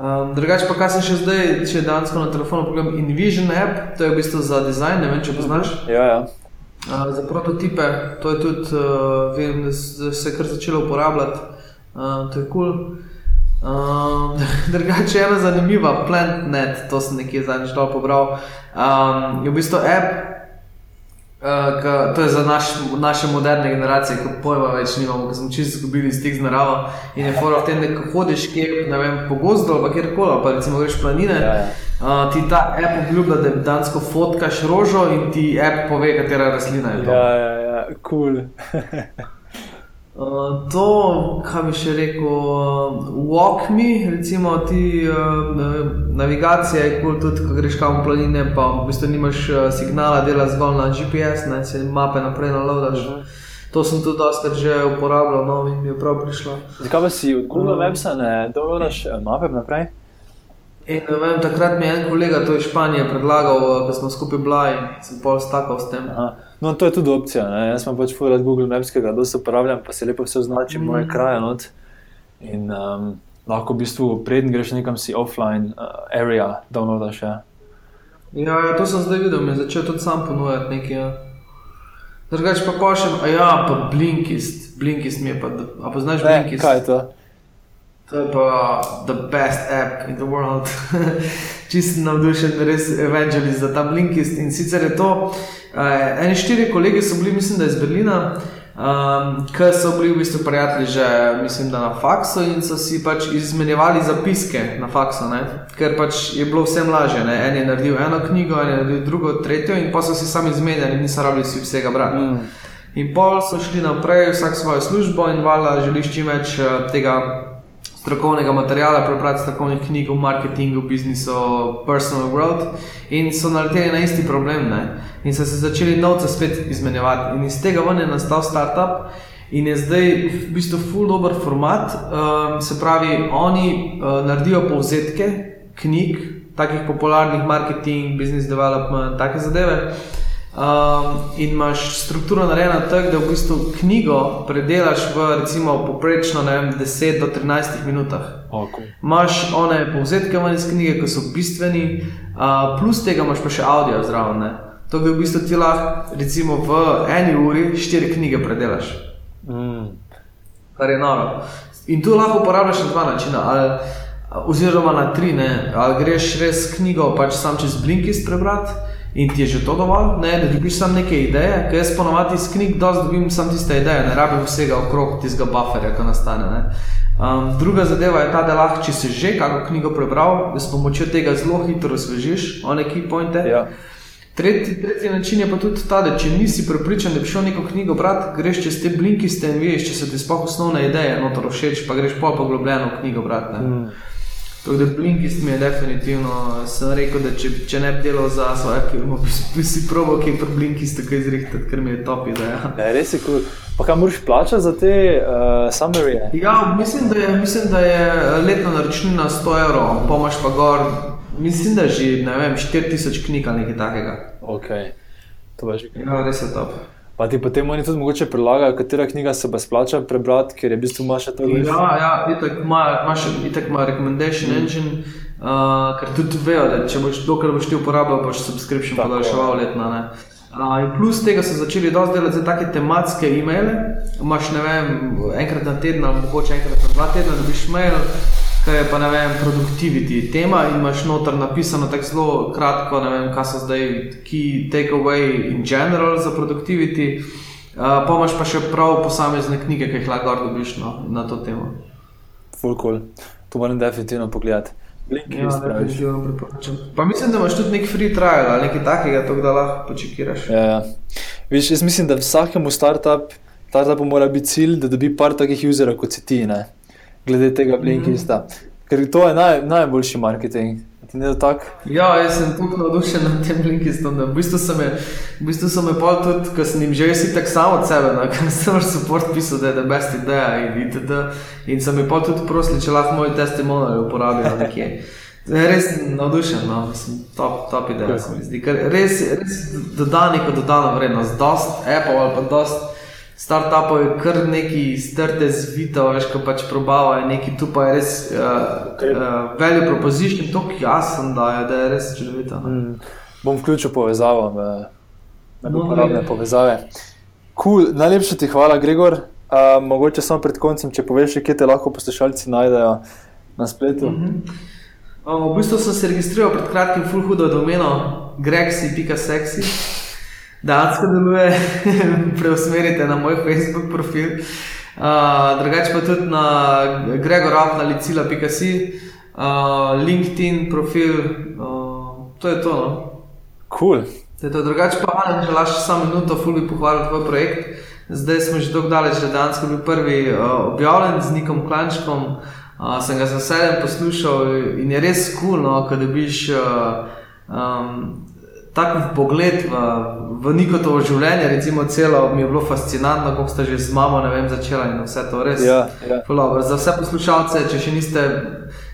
Um, drugače pa, kaj sem še zdaj, če dejansko na telefonu pogledam, InVision app, to je v bistvu za dizajn, ne vem, če poznaš. Ja, ja. Uh, za prototipe, to je tudi, uh, vem, da se je kar začelo uporabljati. Uh, to je kul. Cool. Uh, drugače je ena zanimiva, PlantNet, to sem nekje zadnjič dol pobral. Um, je v bistvu app, uh, ka, to je za naš, naše moderne generacije, ki pojma več nimamo, ki smo čisto izgubili stik z naravo. In je fora v tem, da hodiš kje, ne vem, po gozdu ali kjerkoli, pa recimo greš planine. Ja, ja. Uh, ti ta app obljublja, da dansko fotkaš rožo in ti app pove, katera rastlina je to. Ja, ja, ja, kul. Cool. Uh, to, kar bi še rekel, uh, walk me, recimo ti uh, navigacija je kul, tudi ko greš kam v planine, pa v bistvu nimaš signala, dela zgolj na GPS, ne se mape naprej nalodaš. Uh mhm. -huh. To sem tudi dosta že uporabljal, no in mi je prav prišlo. Zakaj pa si od Google Websa ne dovoljš mape naprej? In, vem, takrat mi je en kolega to iz Španije predlagal, da smo skupaj bila in sem pol stakal s tem. Aha. No, to je tudi opcija. Ne? Jaz sem pač fuor od Google Maps, ki ga dosta uporabljam, pa se lepo vse označi mm. moje kraje. Not. In um, lahko v bistvu preden greš nekam si offline uh, area, downloadaš. Ja. ja, ja, to sem zdaj videl, mi je začel tudi sam ponujati nekaj. Ja. Drugač pa pošljem, a ja, pa Blinkist, Blinkist mi je pa, a poznaš Blinkist? Kaj je to? To je pa the best app in the world. Čist navdušen, res evangelist za ta Blinkist. In sicer je to, Uh, eni štiri kolegi so bili, mislim, da iz Berlina, um, ki so bili v bistvu prijatelji že, mislim, da na faksu in so si pač izmenjevali zapiske na faksu, ne? ker pač je bilo vsem lažje. Ne? En je naredil eno knjigo, en je naredil drugo, tretjo in pa so si sami izmenjali, niso rabili si vsega brati. Mm. In pol so šli naprej, vsak svojo službo in vala želiš čim več uh, tega strokovnega materiala, prebrati strokovne knjige o marketingu, biznisu, personal growth in so naleteli na isti problem. Ne? In so se začeli novce spet izmenjevati. In iz tega ven je nastal startup. In je zdaj v bistvu full dober format, um, se pravi, oni uh, naredijo povzetke knjig, takih popularnih marketing, business development, take zadeve. Um, in imaš strukturo narejeno tako, da v bistvu knjigo predelaš v recimo poprečno vem, 10 do 13 minutah. Okay. one povzetke iz knjige, ki so bistveni, uh, plus tega imaš pa še avdio zraven. Ne? To bi v bistvu ti lahko recimo v eni uri štiri knjige predelaš. Mm. Kar je noro. In tu lahko uporabljaš na dva načina. Ali, Oziroma na tri, ne? ali greš res knjigo, pač sam čez Blinkist prebrati, in ti je že to dovolj, ne, da dobiš samo neke ideje, ker jaz ponovadi iz knjig dosti dobim samo tiste ideje, ne rabim vsega okrog tistega bufferja, ki nastane. Um, druga zadeva je ta, da lahko, če si že kakšno knjigo prebral, da s pomočjo tega zelo hitro osvežiš, one key pointe. Ja. Tretji, tretji način je pa tudi ta, da če nisi prepričan, da bi šel neko knjigo brati, greš čez te blinkiste in veš, če so ti sploh osnovne ideje, no to všeč, pa greš pa poglobljeno knjigo brati. Mm. Tako da blinkist mi je definitivno, sem rekel, da če, če ne bi delal za svoje, bi, bi si probo, ki je pri blinkist tako izrihtati, ker mi je top ideja. Ne, res je. Cool. Pa kaj moraš plačati za te uh, summerije? Ja, mislim da, je, mislim, da je letna naročnina 100 evrov, pomaš pa gor. Mislim, da že ne vem, 4000 knjig ali nekaj takega. Okay. To je že kaj. Ja, res je top. Pa ti potem oni tudi mogoče predlagajo, katera knjiga se pa splača prebrati, ker je v bistvu imaš to lepo. Ja, ja, itak imaš itak ima recommendation mm. engine, uh, ker tudi vejo, da če boš dokler boš ti uporabljal, boš subscription podaljševal letno. Uh, in plus tega so začeli dosti delati za take tematske e-maile. Imaš, ne vem, enkrat na teden, mogoče enkrat na dva tedna, dobiš mail kaj je pa ne vem, productivity tema in imaš noter napisano tako zelo kratko, ne vem, kaj so zdaj key takeaway in general za productivity. Uh, pa imaš pa še prav posamezne knjige, ki jih lahko dobiš no, na to temo. Full cool. To moram definitivno pogledati. Ja, pa mislim, da imaš tudi nek free trial ali nekaj takega, to, da lahko počekiraš. Ja, ja. Viš, jaz mislim, da vsakemu startup, startupu mora biti cilj, da dobi par takih userov kot si ti. Ne? Glede tega Blinkista. Mm -hmm. Ker to je naj, najboljši marketing. Ja, jaz sem tukaj navdušen nad tem Blinkistom. V bistvu sem me, v bistvu sem me pol tudi, ko sem jim že vsi tako samo od sebe, no, ker sem vrš support pisal, da je the best ideja in itd. In sem jim pol tudi prosil, če lahko moj testimonial uporabijo nekje. Res navdušen, no, mislim, top, top ideja se mi zdi. Ker res, res dodani kot dodana vrednost, dost Apple ali pa dost startupov je kar neki strte zvito, veš, ko pač probavajo neki tu, pa je res uh, uh, value proposition, tako jasen, da je, da je res čudovito. Mm. Bom vključil povezavo, ne bom uporabne povezave. Cool. Najlepša ti hvala, Gregor. Uh, mogoče samo pred koncem, če poveš, kje te lahko poslušalci najdejo na spletu. Mm -hmm. um, v bistvu sem se registriral pred kratkim, full hudo domeno, grexi.sexy dejansko deluje, preusmerite na moj Facebook profil. Uh, drugače pa tudi na gregorafnalicila.com, uh, LinkedIn profil, uh, to je to. No. Cool. Drugače pa, če če laš samo minuto, ful bi pohvalil tvoj projekt. Zdaj smo že tako daleč, da je dejansko bil prvi uh, objavljen z Nikom Klančkom. Uh, sem ga z veseljem poslušal in je res kul, cool, no, da dobiš uh, um, tak pogled v, v njihovo življenje, recimo, celo mi je bilo fascinantno, kako ste že z mamo vem, začela in vse to res. Ja, ja. Za vse poslušalce, če še niste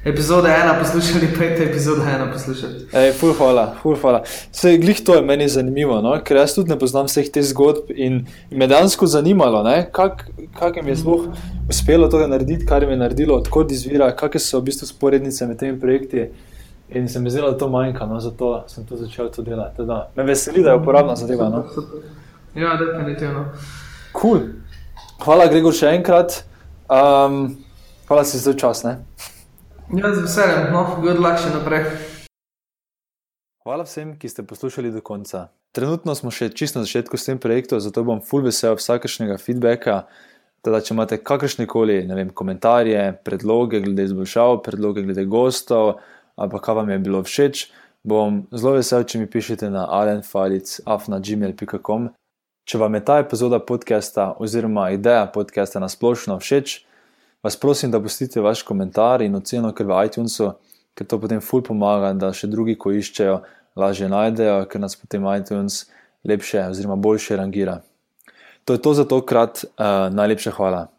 epizode ena poslušali, pejte epizode ena poslušati. Ej, ful hvala, ful hvala. Sej, glih to je meni zanimivo, no? ker jaz tudi ne poznam vseh teh zgodb in me je dejansko zanimalo, kako kak jim je sploh uspelo to narediti, kar jim je naredilo, odkot izvira, kakšne so v bistvu sporednice med temi projekti. In se mi zdi, da to manjka, no, zato sem to začel to delati. Teda, me veseli, da je uporabna zadeva. No. Ja, definitivno. Cool. Hvala, Gregor, še enkrat. Um, hvala si za čas. Ne? Ja, z veseljem, no, good luck še naprej. Hvala vsem, ki ste poslušali do konca. Trenutno smo še čisto na začetku s tem projektom, zato bom full vesel vsakršnega feedbacka. Teda, če imate kakršne koli komentarje, predloge glede izboljšav, predloge glede gostov, ali pa kaj vam je bilo všeč, bom zelo vesel, če mi pišete na alenfalic.afna.gmail.com. Če vam je ta epizoda podcasta oziroma ideja podcasta na splošno všeč, vas prosim, da pustite vaš komentar in oceno kar v iTunesu, ker to potem ful pomaga, da še drugi, ko iščejo, lažje najdejo, ker nas potem iTunes lepše oziroma boljše rangira. To je to za tokrat, uh, najlepša hvala.